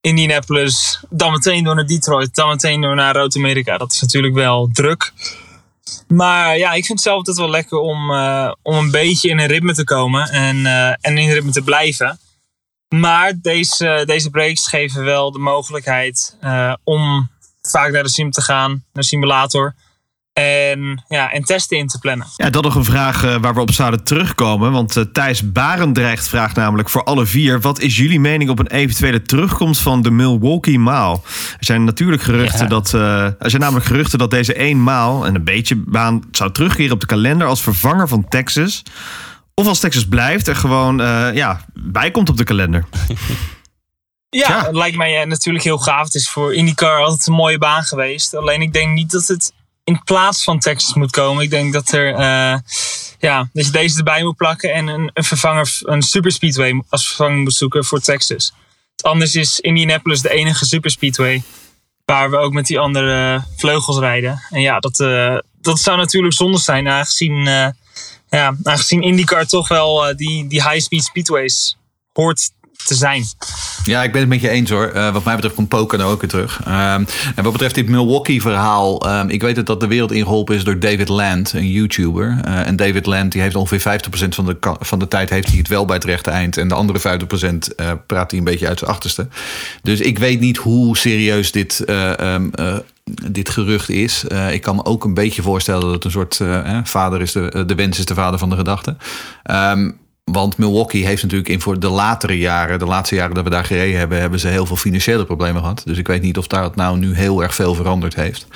Indianapolis, dan meteen door naar Detroit, dan meteen door naar Rood-Amerika. Dat is natuurlijk wel druk. Maar ja, ik vind het zelf altijd wel lekker om, eh, om een beetje in een ritme te komen en, eh, en in een ritme te blijven. Maar deze, deze breaks geven wel de mogelijkheid eh, om vaak naar de sim te gaan, naar simulator. En, ja, en testen in te plannen. Ja, dat nog een vraag eh, waar we op zouden terugkomen. Want eh, Thijs Barendrecht vraagt namelijk voor alle vier... wat is jullie mening op een eventuele terugkomst van de Milwaukee Maal? Er zijn natuurlijk geruchten, Ja. dat, eh, er zijn namelijk geruchten dat deze één maal... en een beetje baan zou terugkeren op de kalender als vervanger van Texas... Of als Texas blijft er gewoon eh, ja, bij komt op de kalender. [LAUGHS] Ja, Ja. het lijkt mij natuurlijk heel gaaf. Het is voor IndyCar altijd een mooie baan geweest. Alleen ik denk niet dat het in plaats van Texas moet komen. Ik denk dat, er, eh, ja, dat je deze erbij moet plakken en een, een vervanger, een superspeedway als vervanging moet zoeken voor Texas. Anders is Indianapolis de enige superspeedway waar we ook met die andere vleugels rijden. En ja, dat, eh, dat zou natuurlijk zonde zijn, aangezien, eh, ja, aangezien IndyCar toch wel die, die high-speed speedways hoort te zijn. Ja, ik ben het met je eens hoor. Eh, wat mij betreft komt Pocono ook weer terug. Ehm, en wat betreft dit Milwaukee-verhaal. ehm, ik weet het dat de wereld ingeholpen is door David Land, een YouTuber. Eh, en David Land die heeft ongeveer 50% van de, van de tijd heeft hij het wel bij het rechte eind. En de andere 50% eh, praat hij een beetje uit zijn achterste. Dus ik weet niet hoe serieus dit, eh, ehm, eh, dit gerucht is. Ik kan me ook een beetje voorstellen dat het een soort vader is de, de wens is de vader van de gedachte. Ehm, want Milwaukee heeft natuurlijk in voor de latere jaren, de laatste jaren dat we daar gereden hebben, hebben ze heel veel financiële problemen gehad. Dus ik weet niet of daar het nou nu heel erg veel veranderd heeft.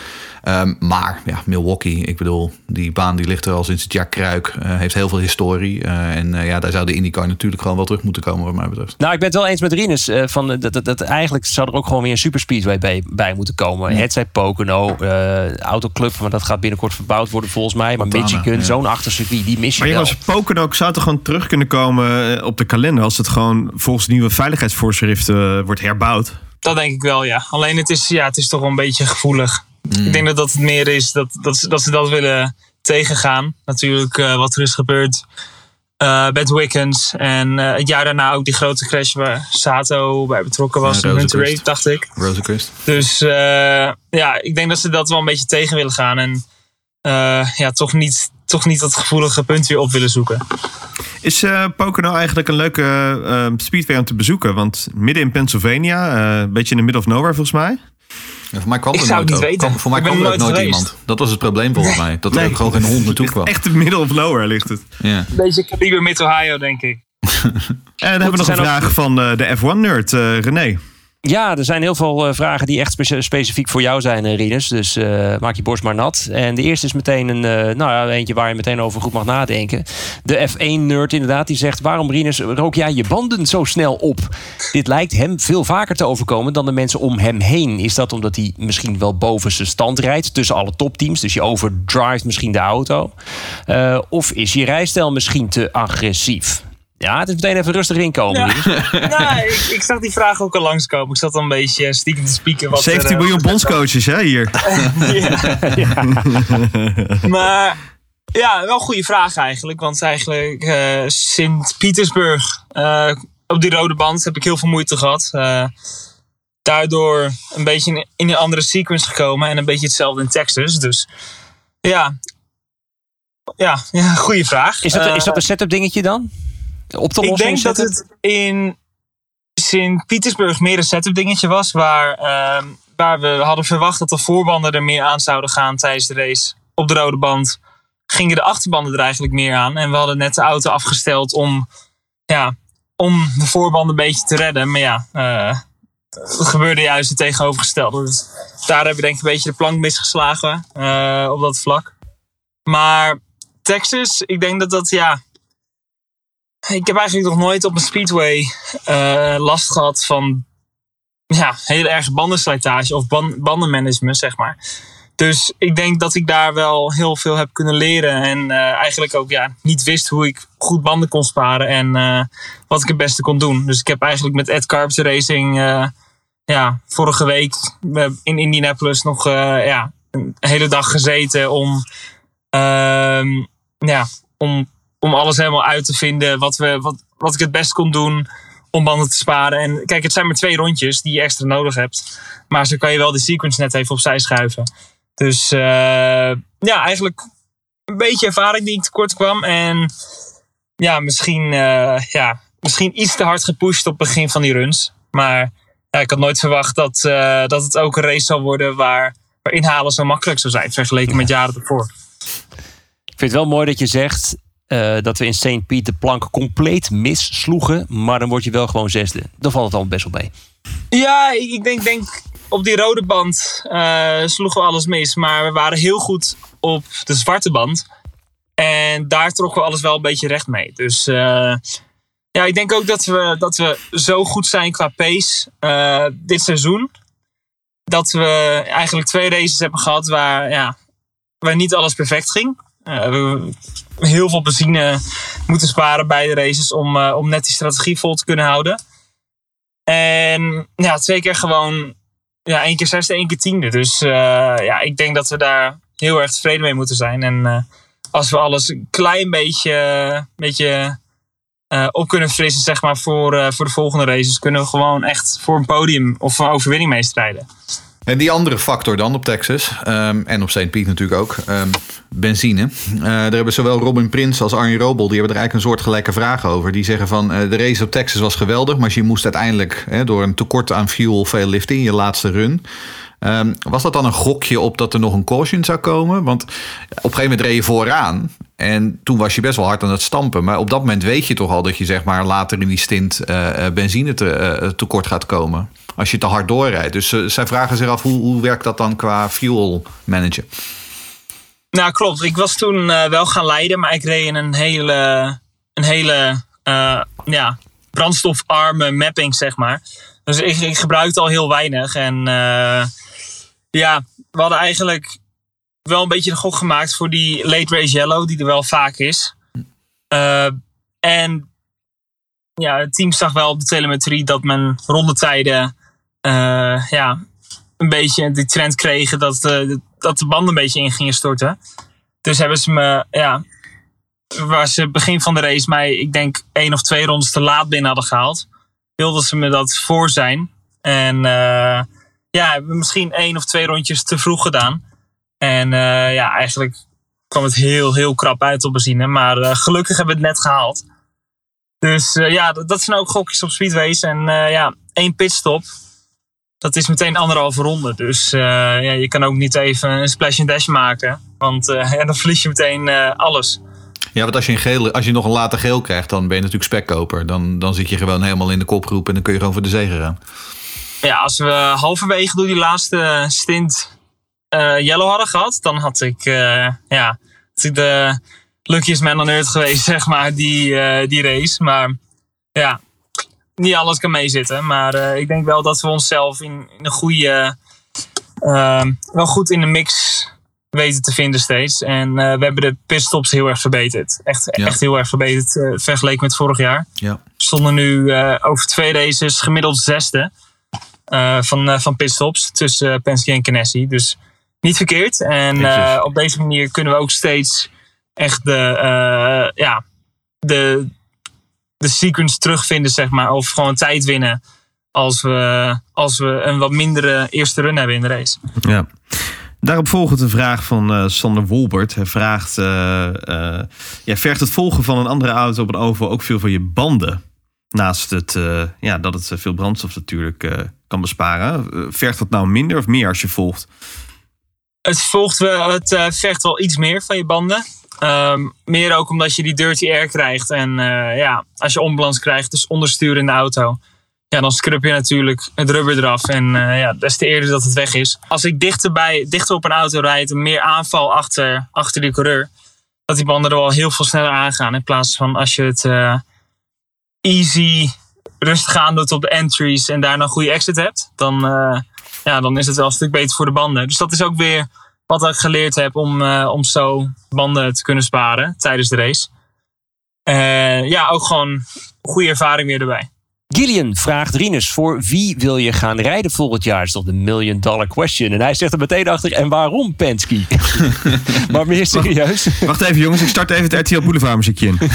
Ehm, maar ja, Milwaukee, ik bedoel, die baan die ligt er al sinds het jaar Kruik. eh, heeft heel veel historie. eh, en eh, ja, daar zou de IndyCar natuurlijk gewoon wel terug moeten komen, wat mij betreft. Nou, ik ben het wel eens met Rinus. eh, van, dat, dat, dat, eigenlijk zou er ook gewoon weer een superspeedway bij, bij moeten komen. Het zij Pocono, eh autoclub, maar dat gaat binnenkort verbouwd worden volgens mij. Maar Montana, Michigan, ja. zo'n achtercircuit, die mis je Maar wel. jongens, Pocono ook zou toch gewoon terug kunnen komen op de kalender als het gewoon volgens nieuwe veiligheidsvoorschriften wordt herbouwd. Dat denk ik wel, ja. Alleen het is, ja, het is toch wel een beetje gevoelig. Ik denk dat dat het meer is dat, dat, ze- dat ze dat willen tegengaan. Natuurlijk eh, wat er is gebeurd eh met Wickens. En eh, het jaar daarna ook die grote crash waar Sato bij betrokken was. Ja, Rosenquist. Ray, dacht ik. Rosenquist. Dus ja, ik denk dat ze dat wel een beetje tegen willen gaan. En ja, toch niet, toch niet dat gevoelige punt weer op willen zoeken. Is eh Pocono eigenlijk een leuke eh, speedway om te bezoeken? Want midden in Pennsylvania, een beetje in de middle of nowhere volgens mij. Ja, voor mij kwam Ik er zou nooit het niet ook- weten. kwam- voor mij Ik ben kwam er ook nooit iemand. Dat was het probleem volgens mij. Dat er ook gewoon geen hond naartoe [LAUGHS] kwam. Echt in middle of nowhere ligt het. Ja. Beetje kaliber Mid-Ohio, denk ik. [LAUGHS] En dan hebben we nog een vraag van eh, de F1-nerd, eh René. Ja, er zijn heel veel eh, vragen die echt spe- specifiek voor jou zijn, eh, Rinus. Dus eh, maak je borst maar nat. En de eerste is meteen een, nou ja, eentje waar je meteen over goed mag nadenken. De F1-nerd inderdaad, die zegt... waarom, Rinus, rook jij je banden zo snel op? Dit lijkt hem veel vaker te overkomen dan de mensen om hem heen. Is dat omdat hij misschien wel boven zijn stand rijdt... tussen alle topteams, dus je overdrive misschien de auto? Of is je rijstijl misschien te agressief? Ja, het is meteen even rustig inkomen. Ja. Nou, [LAUGHS] ik, ik zag die vraag ook al langskomen. Ik zat al een beetje stiekem te spieken. Wat 17 er, eh, miljoen bondscoaches hè, hier. [LAUGHS] [LAUGHS] Maar ja, wel een goede vraag eigenlijk. Want eigenlijk eh Sint-Petersburg, eh, op die rode band heb ik heel veel moeite gehad. Eh, daardoor een beetje in, een andere sequence gekomen. En een beetje hetzelfde in Texas. Dus ja, ja, ja goede vraag. Is dat, is dat een setup dingetje dan? Op te ik denk dat het in Sint-Petersburg meer een setup dingetje was. Waar, ehm, waar we hadden verwacht dat de voorbanden er meer aan zouden gaan tijdens de race. Op de rode band gingen de achterbanden er eigenlijk meer aan. En we hadden net de auto afgesteld om, ja, om de voorbanden een beetje te redden. Maar ja, eh het gebeurde juist het tegenovergestelde. Dus daar hebben we denk ik een beetje de plank misgeslagen eh, op dat vlak. Maar Texas, ik denk dat dat ja, ik heb eigenlijk nog nooit op een speedway eh, last gehad van ja, heel erg bandenslijtage of ban- bandenmanagement, zeg maar. Dus ik denk dat ik daar wel heel veel heb kunnen leren. En eh, eigenlijk ook ja, niet wist hoe ik goed banden kon sparen en eh, wat ik het beste kon doen. Dus ik heb eigenlijk met Ed Carpenter Racing ja, vorige week in Indianapolis nog ja, een hele dag gezeten om, ehm, ja, om om alles helemaal uit te vinden wat, we, wat, wat ik het best kon doen om banden te sparen. En kijk, het zijn maar twee rondjes die je extra nodig hebt. Maar zo kan je wel de sequence net even opzij schuiven. Dus eh, ja, eigenlijk een beetje ervaring die ik tekort kwam. En ja, misschien, eh, ja, misschien iets te hard gepusht op het begin van die runs. Maar ja, ik had nooit verwacht dat, eh, dat het ook een race zou worden waar, waar inhalen zo makkelijk zou zijn. Vergeleken met jaren ervoor. Ik vind het wel mooi dat je zegt eh, dat we in St. Piet de plank compleet missloegen. Maar dan word je wel gewoon zesde. Dan valt het al best wel mee. Ja, ik denk, denk op die rode band eh, sloegen we alles mis. Maar we waren heel goed op de zwarte band. En daar trokken we alles wel een beetje recht mee. Dus eh, ja, ik denk ook dat we, dat we zo goed zijn qua pace dit seizoen. Dat we eigenlijk twee races hebben gehad waar, ja, waar niet alles perfect ging. Heel veel benzine moeten sparen bij de races om, eh, om net die strategie vol te kunnen houden. En ja, twee keer gewoon. Ja, één keer zesde, één keer tiende. Dus eh, ja, ik denk dat we daar heel erg tevreden mee moeten zijn. En eh, als we alles een klein beetje, beetje op kunnen frissen zeg maar, voor, voor de volgende races. Kunnen we gewoon echt voor een podium of een overwinning meestrijden. En die andere factor dan op Texas, ehm, en op St. Pete natuurlijk ook, ehm, benzine. Eh, daar hebben zowel Robin Prins als Arjen Robel, die hebben er eigenlijk een soort gelijke vragen over. Die zeggen van, eh, de race op Texas was geweldig, maar je moest uiteindelijk hè, door een tekort aan fuel veel liften in je laatste run. Ehm, was dat dan een gokje op dat er nog een caution zou komen? Want op een gegeven moment reed je vooraan. En toen was je best wel hard aan het stampen. Maar op dat moment weet je toch al dat je zeg maar, later in die stint eh, benzine te, tekort gaat komen. Als je te hard doorrijdt. Dus eh, zij vragen zich af hoe, hoe werkt dat dan qua fuel managen? Nou, klopt. Ik was toen eh, wel gaan leiden, maar ik reed in een hele, een hele eh, ja, brandstofarme mapping, zeg maar. Dus ik, ik gebruikte al heel weinig. En ja, we hadden eigenlijk wel een beetje de gok gemaakt voor die late race yellow, die er wel vaak is. En ja, het team zag wel op de telemetrie dat mijn rondetijden eh, ja, een beetje die trend kregen dat, eh, dat de banden een beetje in gingen storten. Dus hebben ze me, ja, waar ze begin van de race mij, ik denk één of twee rondes te laat binnen hadden gehaald, wilden ze me dat voor zijn. En eh, ja, hebben we misschien één of twee rondjes te vroeg gedaan. En eh, ja, eigenlijk kwam het heel, heel krap uit op benzine. Maar gelukkig hebben we het net gehaald. Dus ja, dat, dat zijn ook gokjes op speedways. En ja, één pitstop. Dat is meteen anderhalve ronde. Dus eh, ja, je kan ook niet even een splash and dash maken. Want [LAUGHS] ja, dan verlies je meteen eh, alles. Ja, want als je, een geel, als je nog een later geel krijgt, dan ben je natuurlijk spekkoper. Dan, dan zit je gewoon helemaal in de kopgroep en dan kun je gewoon voor de zege gaan. Ja, als we halverwege door die laatste stint yellow hadden gehad, dan had ik, ja, had ik de luckiest man on earth geweest, [LAUGHS] zeg maar, die, die race. Maar ja, niet alles kan meezitten. Maar eh, ik denk wel dat we onszelf in, in een goede, eh, wel goed in de mix weten te vinden steeds. En eh, we hebben de pitstops heel erg verbeterd. Echt, Ja. echt heel erg verbeterd eh, vergeleken met vorig jaar. Ja. We stonden nu over twee races gemiddeld zesde van, van pitstops tussen Penske en Ganassi. Dus niet verkeerd. En op deze manier kunnen we ook steeds echt de, ja, de, de sequence terugvinden, zeg maar. Of gewoon tijd winnen als we, als we een wat mindere eerste run hebben in de race. Ja. Daarop volgt een vraag van eh, Sander Wolbert. Hij vraagt: eh, ja, vergt het volgen van een andere auto op een oval ook veel van je banden? Naast het, ja, dat het veel brandstof natuurlijk kan besparen. Vergt dat nou minder of meer als je volgt? Het volgt wel, het vergt wel iets meer van je banden. Ehm, meer ook omdat je die dirty air krijgt. En eh, ja, als je onbalans krijgt, dus onderstuur in de auto. Ja, dan scrub je natuurlijk het rubber eraf. En eh, ja, des te eerder dat het weg is. Als ik dichterbij, dichter op een auto rijd en meer aanval achter, achter die coureur. Dat die banden er wel heel veel sneller aangaan. In plaats van als je het eh, easy, rustig aan doet op de entries. En daarna een goede exit hebt. Dan, ja, dan is het wel een stuk beter voor de banden. Dus dat is ook weer wat ik geleerd heb om, eh, om zo banden te kunnen sparen tijdens de race. Eh, ja, ook gewoon goede ervaring weer erbij. Gillian vraagt Rinus, voor wie wil je gaan rijden volgend jaar? Dat is toch de million dollar question. En hij zegt er meteen achter, en waarom Penske? [LAUGHS] maar meer serieus. Wacht even, jongens, ik start even het RTL Boulevard muziekje in. [LAUGHS]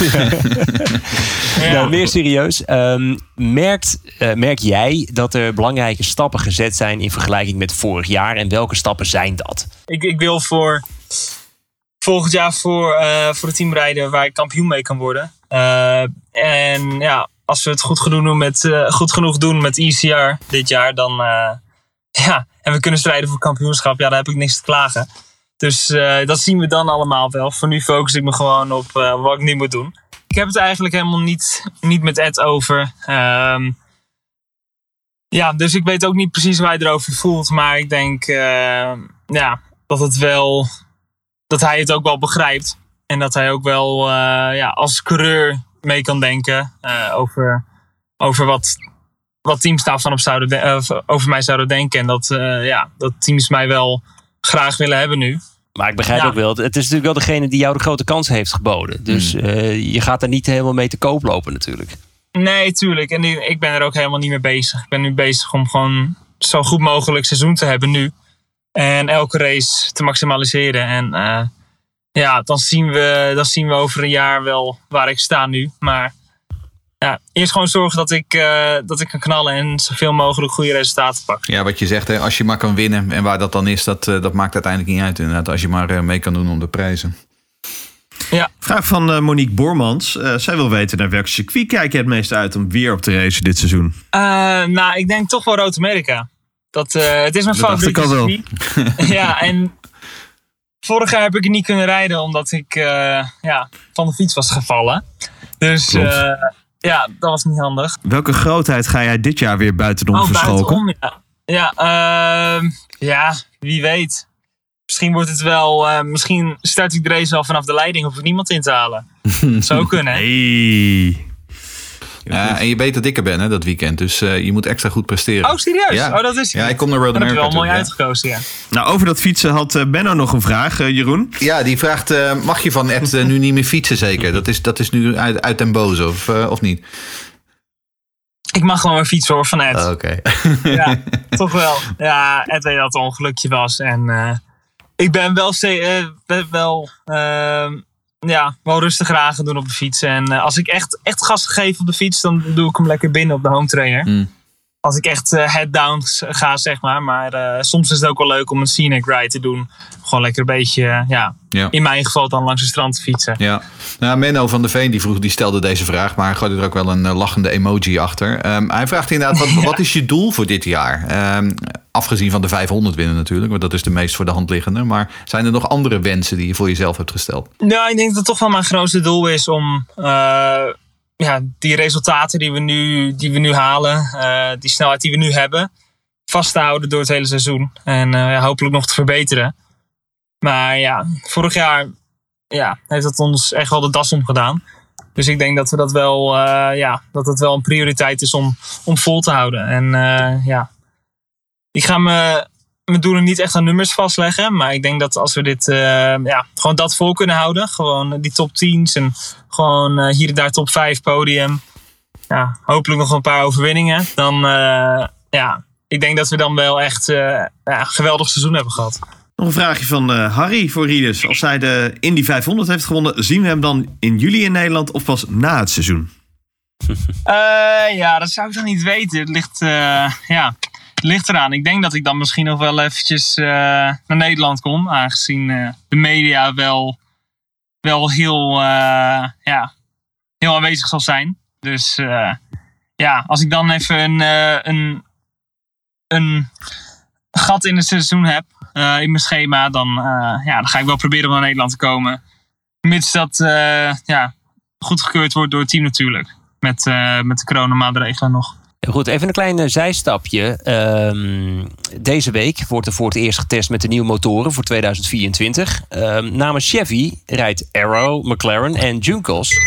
Nou, meer serieus. Ehm, merkt, eh, merk jij dat er belangrijke stappen gezet zijn in vergelijking met vorig jaar? En welke stappen zijn dat? Ik, ik wil voor volgend jaar voor, eh, voor het team rijden waar ik kampioen mee kan worden. Eh, en ja, als we het goed genoeg doen met, eh, goed genoeg doen met ECR dit jaar, dan eh, [LAUGHS] ja, en we kunnen strijden voor kampioenschap, ja, dan heb ik niks te klagen. Dus eh, dat zien we dan allemaal wel. Voor nu focus ik me gewoon op wat ik nu moet doen. Ik heb het eigenlijk helemaal niet, niet met Ed over. Ehm, ja, dus ik weet ook niet precies waar hij erover voelt. Maar ik denk eh, ja, dat het wel. dat hij het ook wel begrijpt. En dat hij ook wel ja, als coureur mee kan denken eh, over, over wat, wat teams daarvan op zouden de- eh, over mij zouden denken. En dat, eh, ja, dat teams mij wel graag willen hebben nu. Maar ik begrijp Ja. ook wel, het is natuurlijk wel degene die jou de grote kans heeft geboden. Dus eh, je gaat er niet helemaal mee te koop lopen natuurlijk. Nee, tuurlijk. En ik ben er ook helemaal niet mee bezig. Ik ben nu bezig om gewoon zo goed mogelijk seizoen te hebben nu. En elke race te maximaliseren. En ja, dan zien, we, dan zien we over een jaar wel waar ik sta nu. Maar ja, eerst gewoon zorgen dat ik, eh, dat ik kan knallen en zoveel mogelijk goede resultaten pak. Ja, wat je zegt, hè, als je maar kan winnen en waar dat dan is, dat, eh, dat maakt uiteindelijk niet uit inderdaad. Als je maar eh, mee kan doen om de prijzen. Ja. Vraag van eh, Monique Bormans. Eh, zij wil weten naar welk circuit kijk je het meest uit om weer op te racen dit seizoen? Eh, nou, ik denk toch wel Rood Amerika. Dat, eh, het is mijn favoriete circuit. [LAUGHS] ja, en vorig jaar heb ik niet kunnen rijden omdat ik eh, ja, van de fiets was gevallen. Dus eh, ja, dat was niet handig. Welke grootheid ga jij dit jaar weer buitenom Oh, verschoken? buitenom, ja. Ja, ehm, ja, wie weet. Misschien wordt het wel. eh, misschien start ik de race al vanaf de leiding. Hoef ik niemand in te halen. [LAUGHS] Zou kunnen. hè? Hey. Ja, en je weet dat ik er ben hè, dat weekend, dus eh, je moet extra goed presteren. Oh, serieus? Ja. Oh, dat is Ja, ik kom naar Road Dat heb je America wel mooi toe, uitgekozen, ja. Nou, over dat fietsen had eh, Benno nog een vraag, eh, Jeroen. Ja, die vraagt, eh, mag je van Ed nu niet meer fietsen zeker? Dat is, dat is nu uit, uit den boze, of, eh, of niet? Ik mag gewoon weer fietsen hoor van Ed. Ah, Oké. Ja, [LAUGHS] toch wel. Ja, Ed weet dat het een ongelukje was. En eh, ik ben wel, eh, ben wel, ehm, ja, wel rustig gaan doen op de fiets. En eh, als ik echt, echt gas geef op de fiets, dan doe ik hem lekker binnen op de home trainer. Mm. Als ik echt eh, head down ga, zeg maar. Maar eh, soms is het ook wel leuk om een scenic ride te doen. Gewoon lekker een beetje, eh, ja, Ja. in mijn geval dan langs het strand te fietsen. Ja, nou, Menno van der Veen die vroeg, die stelde deze vraag, maar gooide er ook wel een lachende emoji achter. Ehm, hij vraagt inderdaad, wat, wat is je doel voor dit jaar? Ehm, afgezien van de 500 winnen natuurlijk, want dat is de meest voor de hand liggende. Maar zijn er nog andere wensen die je voor jezelf hebt gesteld? Nou, ik denk dat het toch wel mijn grootste doel is om ja, die resultaten die we nu, die we nu halen, eh, die snelheid die we nu hebben, vast te houden door het hele seizoen. En eh, ja, hopelijk nog te verbeteren. Maar ja, vorig jaar ja, heeft dat ons echt wel de das omgedaan. Dus ik denk dat we dat wel, eh, ja, dat het wel een prioriteit is om, om vol te houden. En ja, ik ga me, mijn doelen niet echt aan nummers vastleggen. Maar ik denk dat als we dit, eh, ja, gewoon dat vol kunnen houden. Gewoon die top 10's en gewoon eh, hier en daar top 5 podium. Ja, hopelijk nog een paar overwinningen. Dan, eh, ja, ik denk dat we dan wel echt ja, een geweldig seizoen hebben gehad. Nog een vraagje van Harry voor Rieders. Als zij de Indy 500 heeft gewonnen, zien we hem dan in juli in Nederland of pas na het seizoen? Ja, dat zou ik dan niet weten. Het ligt, ja, ligt eraan. Ik denk dat ik dan misschien nog wel eventjes eh, naar Nederland kom. Aangezien eh, de media wel, wel heel, eh, ja, heel aanwezig zal zijn. Dus ja, als ik dan even een, een, een gat in het seizoen heb in mijn schema, dan, ja, dan ga ik wel proberen om naar Nederland te komen. Mits dat ja, goedgekeurd wordt door het team natuurlijk. Met, met de coronamaatregelen nog. Goed, even een klein eh, zijstapje. Ehm, deze week wordt er voor het eerst getest met de nieuwe motoren voor 2024. Ehm, namens Chevy rijdt Arrow, McLaren en Junkos.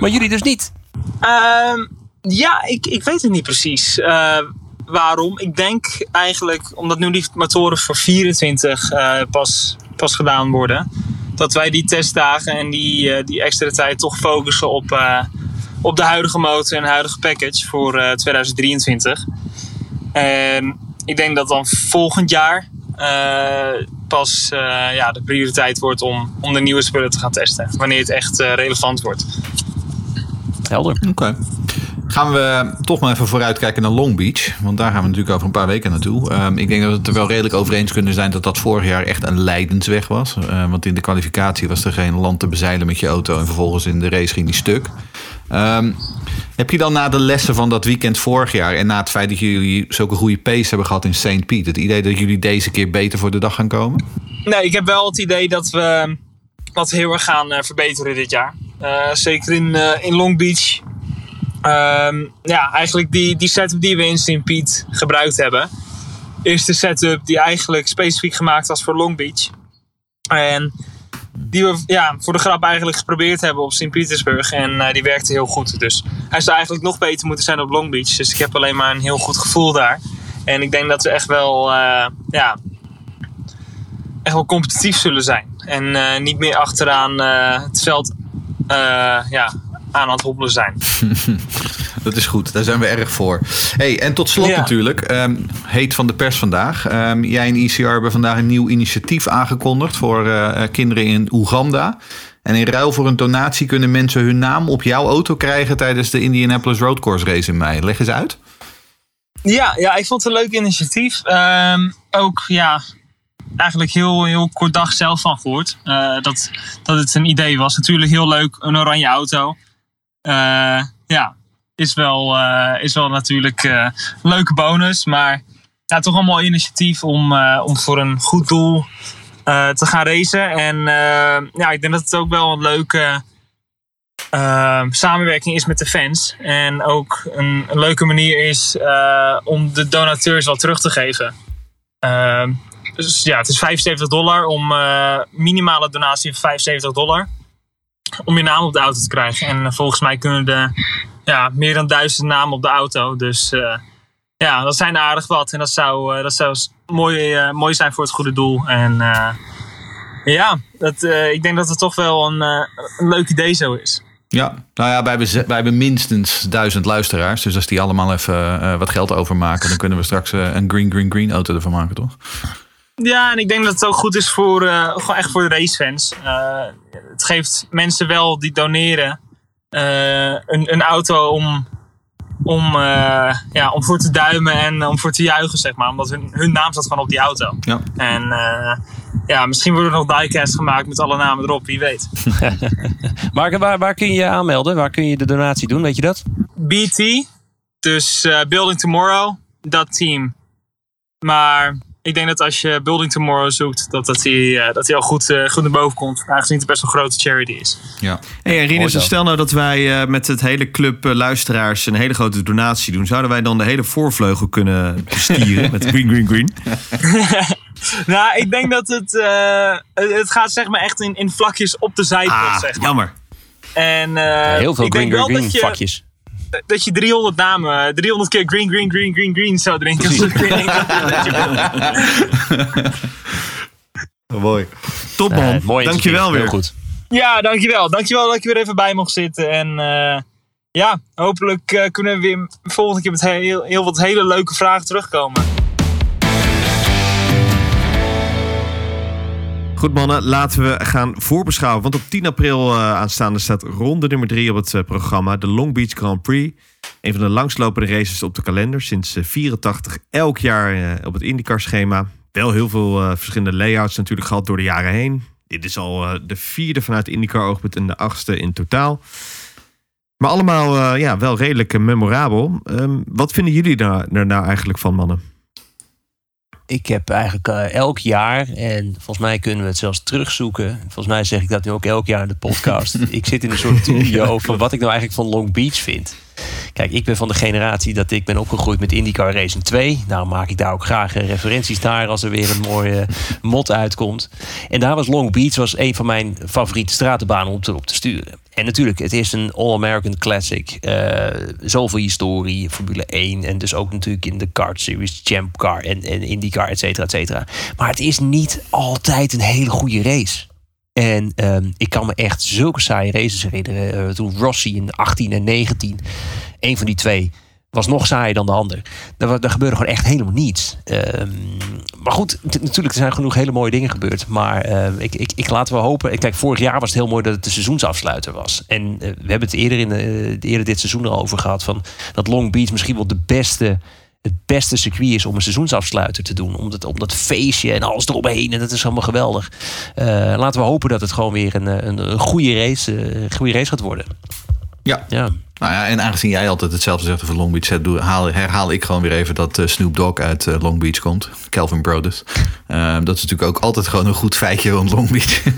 Maar jullie dus niet. Ehm, ja, ik, ik weet het niet precies. eh, waarom? Ik denk eigenlijk, omdat nu die motoren voor 24 eh, pas, pas gedaan worden, dat wij die testdagen en die, die extra tijd toch focussen op, op de huidige motor en huidige package voor eh, 2023. En ik denk dat dan volgend jaar eh, pas eh, ja, de prioriteit wordt om, om de nieuwe spullen te gaan testen. Wanneer het echt eh, relevant wordt. Helder. Oké. Gaan we toch maar even vooruitkijken naar Long Beach. Want daar gaan we natuurlijk over een paar weken naartoe. Ehm, ik denk dat we het er wel redelijk over eens kunnen zijn dat dat vorig jaar echt een lijdensweg was. Eh, want in de kwalificatie was er geen land te bezeilen met je auto. En vervolgens in de race ging die stuk. Ehm, heb je dan na de lessen van dat weekend vorig jaar... en na het feit dat jullie zulke goede pace hebben gehad in St. Pete... het idee dat jullie deze keer beter voor de dag gaan komen? Nee, ik heb wel het idee dat we dat heel erg gaan eh, verbeteren dit jaar. Eh, zeker in, eh, in Long Beach. Ehm, ja, eigenlijk die, die setup die we in St. Pete gebruikt hebben. Is de setup die eigenlijk specifiek gemaakt was voor Long Beach. En die we ja, voor de grap eigenlijk geprobeerd hebben op St. Petersburg. En eh, die werkte heel goed. Dus hij zou eigenlijk nog beter moeten zijn op Long Beach. Dus ik heb alleen maar een heel goed gevoel daar. En ik denk dat we echt wel eh, ja, echt wel competitief zullen zijn. En eh, niet meer achteraan het veld ja, aan het hobbelen zijn. [LAUGHS] Dat is goed, daar zijn we erg voor. Hey, en tot slot Ja. natuurlijk, ehm, heet van de pers vandaag. Ehm, jij en ICR hebben vandaag een nieuw initiatief aangekondigd voor eh, eh, kinderen in Oeganda. En in ruil voor een donatie kunnen mensen hun naam op jouw auto krijgen tijdens de Indianapolis Road Course race in mei. Leg eens uit. Ja, ja, ik vond het een leuk initiatief. Ehm, ook ja, eigenlijk heel, heel kort dag zelf van gehoord. eh, dat, dat het een idee was. Natuurlijk heel leuk, een oranje auto. Eh, ja, is wel, eh, is wel natuurlijk eh, een leuke bonus. Maar ja, toch mooi initiatief om, om voor een goed doel te gaan racen. En ja, ik denk dat het ook wel een leuke samenwerking is met de fans. En ook een, leuke manier is om de donateurs wat terug te geven. Dus ja, het is 75 dollar om minimale donatie van 75 dollar. Om je naam op de auto te krijgen. En eh, volgens mij kunnen er ja, meer dan duizend namen op de auto. Dus eh, ja, dat zijn aardig wat. En dat zou, eh, dat zou mooi, mooi zijn voor het goede doel. En ja, dat, ik denk dat het toch wel een, leuk idee zo is. Ja, nou ja, wij hebben, wij hebben minstens duizend luisteraars. Dus als die allemaal even wat geld overmaken, dan kunnen we straks een green, green, green auto ervan maken, toch? Ja, en ik denk dat het ook goed is voor, eh, gewoon echt voor de racefans. Eh, het geeft mensen wel die doneren eh, een, een auto om, om, ja, om voor te duimen en om voor te juichen, zeg maar. Omdat hun, hun naam staat gewoon op die auto. Ja. En ja, misschien worden er nog diecast gemaakt met alle namen erop, wie weet. [LAUGHS] Maar waar, waar kun je je aanmelden? Waar kun je de donatie doen? Weet je dat? BT, dus Building Tomorrow, dat team. Maar ik denk dat als je Building Tomorrow zoekt, dat, dat, die, eh, dat die al goed, eh, goed naar boven komt. Aangezien het best een grote charity is. Ja. Hey, en Rinus, Mooi zo. stel nou dat wij eh, met het hele club luisteraars een hele grote donatie doen. Zouden wij dan de hele voorvleugel kunnen bestieren [LAUGHS] met green, green, green? [LAUGHS] Nou, ik denk dat het, eh, het, gaat zeg maar echt in, in vlakjes op de zijkant, Ah, zeg maar. jammer. En eh, Heel veel ik green, denk wel green, green dat je, vakjes. Dat je 300 namen, 300 keer green, green, green, green, green zou drinken. Als het keer- Mooi. Top man. Eh, mooi Dankjewel weer. Heel goed. Ja, dankjewel. Dankjewel dat ik weer even bij mocht zitten. En eh, ja, hopelijk eh, kunnen we weer volgende keer met heel, heel wat hele leuke vragen terugkomen. Goed mannen, laten we gaan voorbeschouwen. Want op 10 april eh, aanstaande staat ronde nummer 3 op het eh, programma. De Long Beach Grand Prix. Een van de langslopende races op de kalender. Sinds eh, 84 elk jaar eh, op het IndyCar schema. Wel heel veel eh, verschillende layouts natuurlijk gehad door de jaren heen. Dit is al eh, de vierde vanuit IndyCar oogpunt en de achtste in totaal. Maar allemaal eh, ja, wel redelijk eh, memorabel. Ehm, wat vinden jullie daar, daar nou eigenlijk van mannen? Ik heb eigenlijk eh, elk jaar, en volgens mij kunnen we het zelfs terugzoeken. Volgens mij zeg ik dat nu ook elk jaar in de podcast. [LAUGHS] ik zit in een soort studio van wat ik nou eigenlijk van Long Beach vind. Kijk, ik ben van de generatie dat ik ben opgegroeid met IndyCar Racing 2. Daarom maak ik daar ook graag referenties naar als er weer een mooie [LAUGHS] mod uitkomt. En daar was Long Beach was een van mijn favoriete stratenbanen om te, op te sturen. En natuurlijk, het is een All-American Classic. Eh, zoveel historie, Formule 1. En dus ook natuurlijk in de kart series, Champ Car en, en IndyCar, et cetera, et cetera. Maar het is niet altijd een hele goede race. En ehm, ik kan me echt zulke saaie races herinneren. Eh, toen Rossi in 18 en 19, een van die twee, was nog saaier dan de ander. Daar, daar gebeurde gewoon echt helemaal niets. Ehm, maar goed, natuurlijk, er zijn genoeg hele mooie dingen gebeurd. Maar eh, ik, ik, ik laten we hopen. Kijk, vorig jaar was het heel mooi dat het de seizoensafsluiter was. En eh, we hebben het eerder, in, eh, eerder dit seizoen er over gehad. Van dat Long Beach misschien wel de beste het beste circuit is om een seizoensafsluiter te doen. Om dat, feestje en alles eromheen. En dat is allemaal geweldig. Eh, laten we hopen dat het gewoon weer een, eh, een, goede, race, eh, goede race gaat worden. Ja. Ja. Nou ja, en aangezien jij altijd hetzelfde zegt over Long Beach, herhaal ik gewoon weer even dat eh, Snoop Dogg uit eh, Long Beach komt. Calvin Brothers. [LAUGHS] Eh, dat is natuurlijk ook altijd gewoon een goed feitje rond Long Beach. [LAUGHS]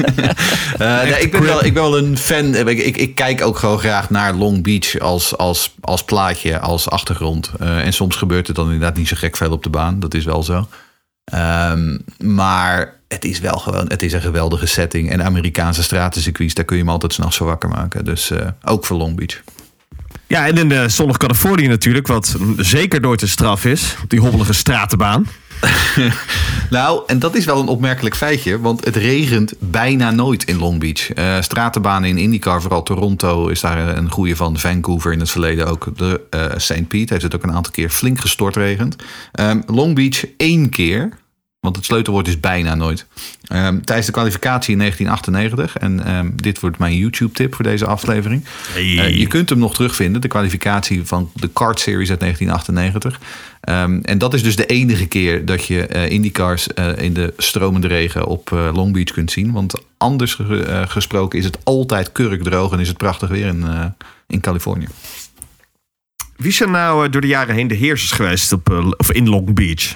Eh, nee, ik, ben wel, ik ben wel een fan. Ik, ik, ik kijk ook gewoon graag naar Long Beach als, als, als plaatje, als achtergrond. En soms gebeurt het dan inderdaad niet zo gek veel op de baan. Dat is wel zo. Ehm, maar het is wel gewoon, het is een geweldige setting. En Amerikaanse stratencircuits, daar kun je hem altijd s'nachts zo wakker maken. Dus eh, ook voor Long Beach. Ja, en in de zonnig Californië natuurlijk, wat zeker nooit een straf is. Die hobbelige stratenbaan. [LAUGHS] Nou, en dat is wel een opmerkelijk feitje, want het regent bijna nooit in Long Beach. Eh stratenbanen in IndyCar, vooral Toronto, is daar een goede van. Vancouver in het verleden ook. De eh St. Pete heeft het ook een aantal keer flink gestort regend. Ehm, Long Beach één keer. Want het sleutelwoord is bijna nooit. Ehm, tijdens de kwalificatie in 1998, en ehm, dit wordt mijn YouTube-tip voor deze aflevering. Eh, je kunt hem nog terugvinden, de kwalificatie van de Kart Series uit 1998. Ehm, en dat is dus de enige keer dat je eh IndyCars eh, in de stromende regen op Long Beach kunt zien. Want anders ge- gesproken is het altijd kurkdroog en is het prachtig weer in, in Californië. Wie zijn nou door de jaren heen de heersers geweest op, of in Long Beach?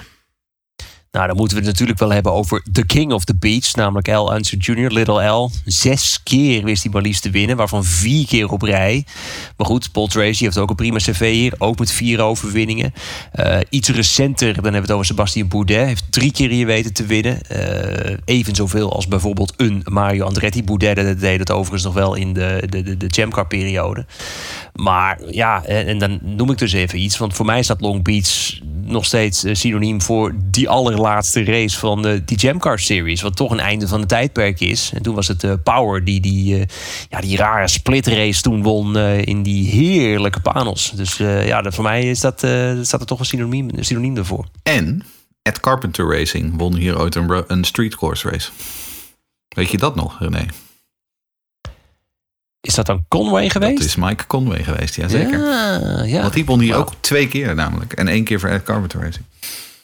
Nou, dan moeten we het natuurlijk wel hebben over The King of the Beach. Namelijk L. Unser Jr., Little L. Zes keer wist hij maar liefst te winnen. Waarvan vier keer op rij. Maar goed, Paul Tracy heeft ook een prima cv hier. Ook met vier overwinningen. Eh, iets recenter, dan hebben we het over Sebastian Boudet. Heeft drie keer hier weten te winnen. Eh, even zoveel als bijvoorbeeld een Mario Andretti. Boudet dat deed het overigens nog wel in de, de, de, de Jamcar periode. Maar ja, en dan noem ik dus even iets. Want voor mij staat Long Beach nog steeds eh, synoniem voor die allerlaatste race van de, die Jamcar Series. Wat toch een einde van het tijdperk is. En toen was het eh, Power die die, eh, ja, die rare split race toen won in die heerlijke panels. Dus ja, voor mij is dat, staat er toch een synoniem, een synoniem daarvoor. En Ed Carpenter Racing won hier ooit een, een street course race. Weet je dat nog, René? Is dat dan Conway geweest? Dat is Mike Conway geweest, ja zeker. Ja, ja. Want die won hier ook twee keer namelijk. En één keer voor Ed Carpenter Racing.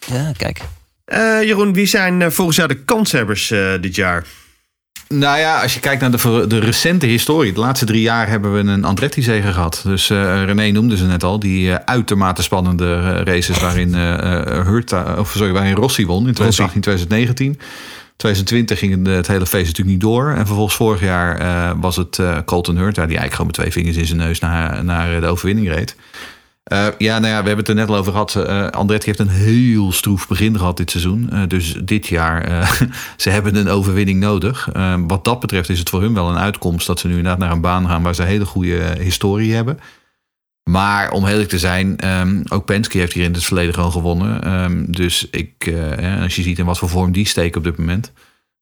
Ja, kijk. Eh, Jeroen, wie zijn eh, volgens jou de kanshebbers eh, dit jaar? Nou ja, als je kijkt naar de, de recente historie. De laatste drie jaar hebben we een Andretti-zege gehad. Dus eh, René noemde ze net al. Die eh, uitermate spannende races waarin, eh eh, Hurta, of sorry, waarin Rossi won in 2018, 2019. 2020 ging het, het hele feest natuurlijk niet door. En vervolgens vorig jaar eh, was het eh, Colton Hurta... die eigenlijk gewoon met twee vingers in zijn neus naar, naar de overwinning reed. Eh, ja, nou ja, we hebben het er net al over gehad. Eh, Andretti heeft een heel stroef begin gehad dit seizoen. Eh, dus dit jaar, eh, [LAUGHS] ze hebben een overwinning nodig. Eh, wat dat betreft is het voor hun wel een uitkomst... dat ze nu inderdaad naar een baan gaan waar ze een hele goede eh, historie hebben. Maar om eerlijk te zijn, ehm, ook Penske heeft hier in het verleden gewoon gewonnen. Ehm, dus ik, eh, eh, als je ziet in wat voor vorm die steken op dit moment...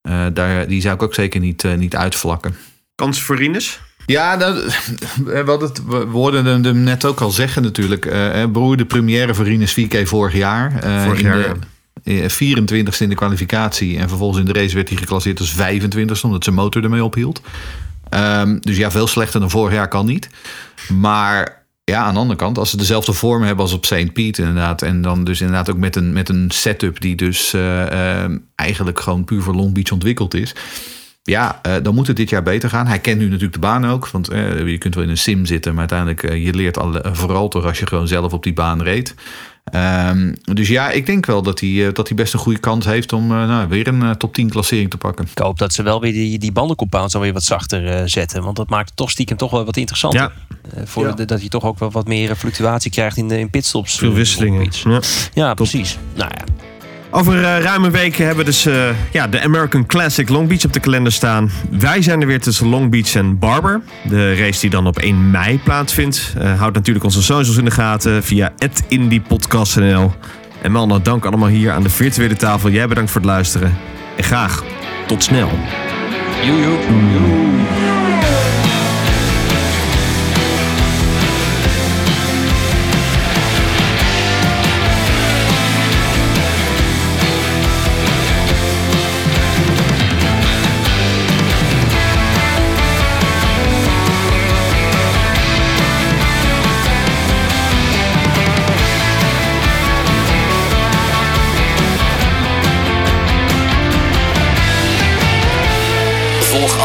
eh, daar, die zou ik ook zeker niet, eh, niet uitvlakken. Kans voor Rinus? Ja, dat, we, hadden het, we hoorden hem- net ook al zeggen natuurlijk. Broer, de première voor Rinus VK vorig jaar. Eh, Vorig in jaar, de, eh, 24ste in de kwalificatie. En vervolgens in de race werd hij geclasseerd als 25ste... omdat zijn motor ermee ophield. Ehm, dus ja, veel slechter dan vorig jaar kan niet. Maar ja, aan de andere kant... als ze dezelfde vorm hebben als op St. Piet inderdaad... en dan dus inderdaad ook met een, met een setup... die dus eh, eh, eigenlijk gewoon puur voor Long Beach ontwikkeld is... Ja, eh, dan moet het dit jaar beter gaan. Hij kent nu natuurlijk de baan ook. Want eh, je kunt wel in een sim zitten. Maar uiteindelijk, eh, je leert al, vooral toch als je gewoon zelf op die baan reed. Ehm, dus ja, ik denk wel dat hij, eh, dat hij best een goede kans heeft om eh, nou, weer een top 10 klassering te pakken. Ik hoop dat ze wel weer die, die bandencompounds dan weer wat zachter eh, zetten. Want dat maakt het toch stiekem toch wel wat interessanter. Ja. Eh, voor de- dat je toch ook wel wat meer fluctuatie krijgt in, de, in pitstops. Veel wisselingen. Ja. Ja, precies. Nou ja. Over eh, ruim een week hebben we dus eh, ja, de American Classic Long Beach op de kalender staan. Wij zijn er weer tussen Long Beach en Barber. De race die dan op 1 mei plaatsvindt. Eh houd natuurlijk onze socials in de gaten via @indiepodcast.nl. En mannen, dank allemaal hier aan de virtuele tafel. Jij bedankt voor het luisteren. En graag tot snel.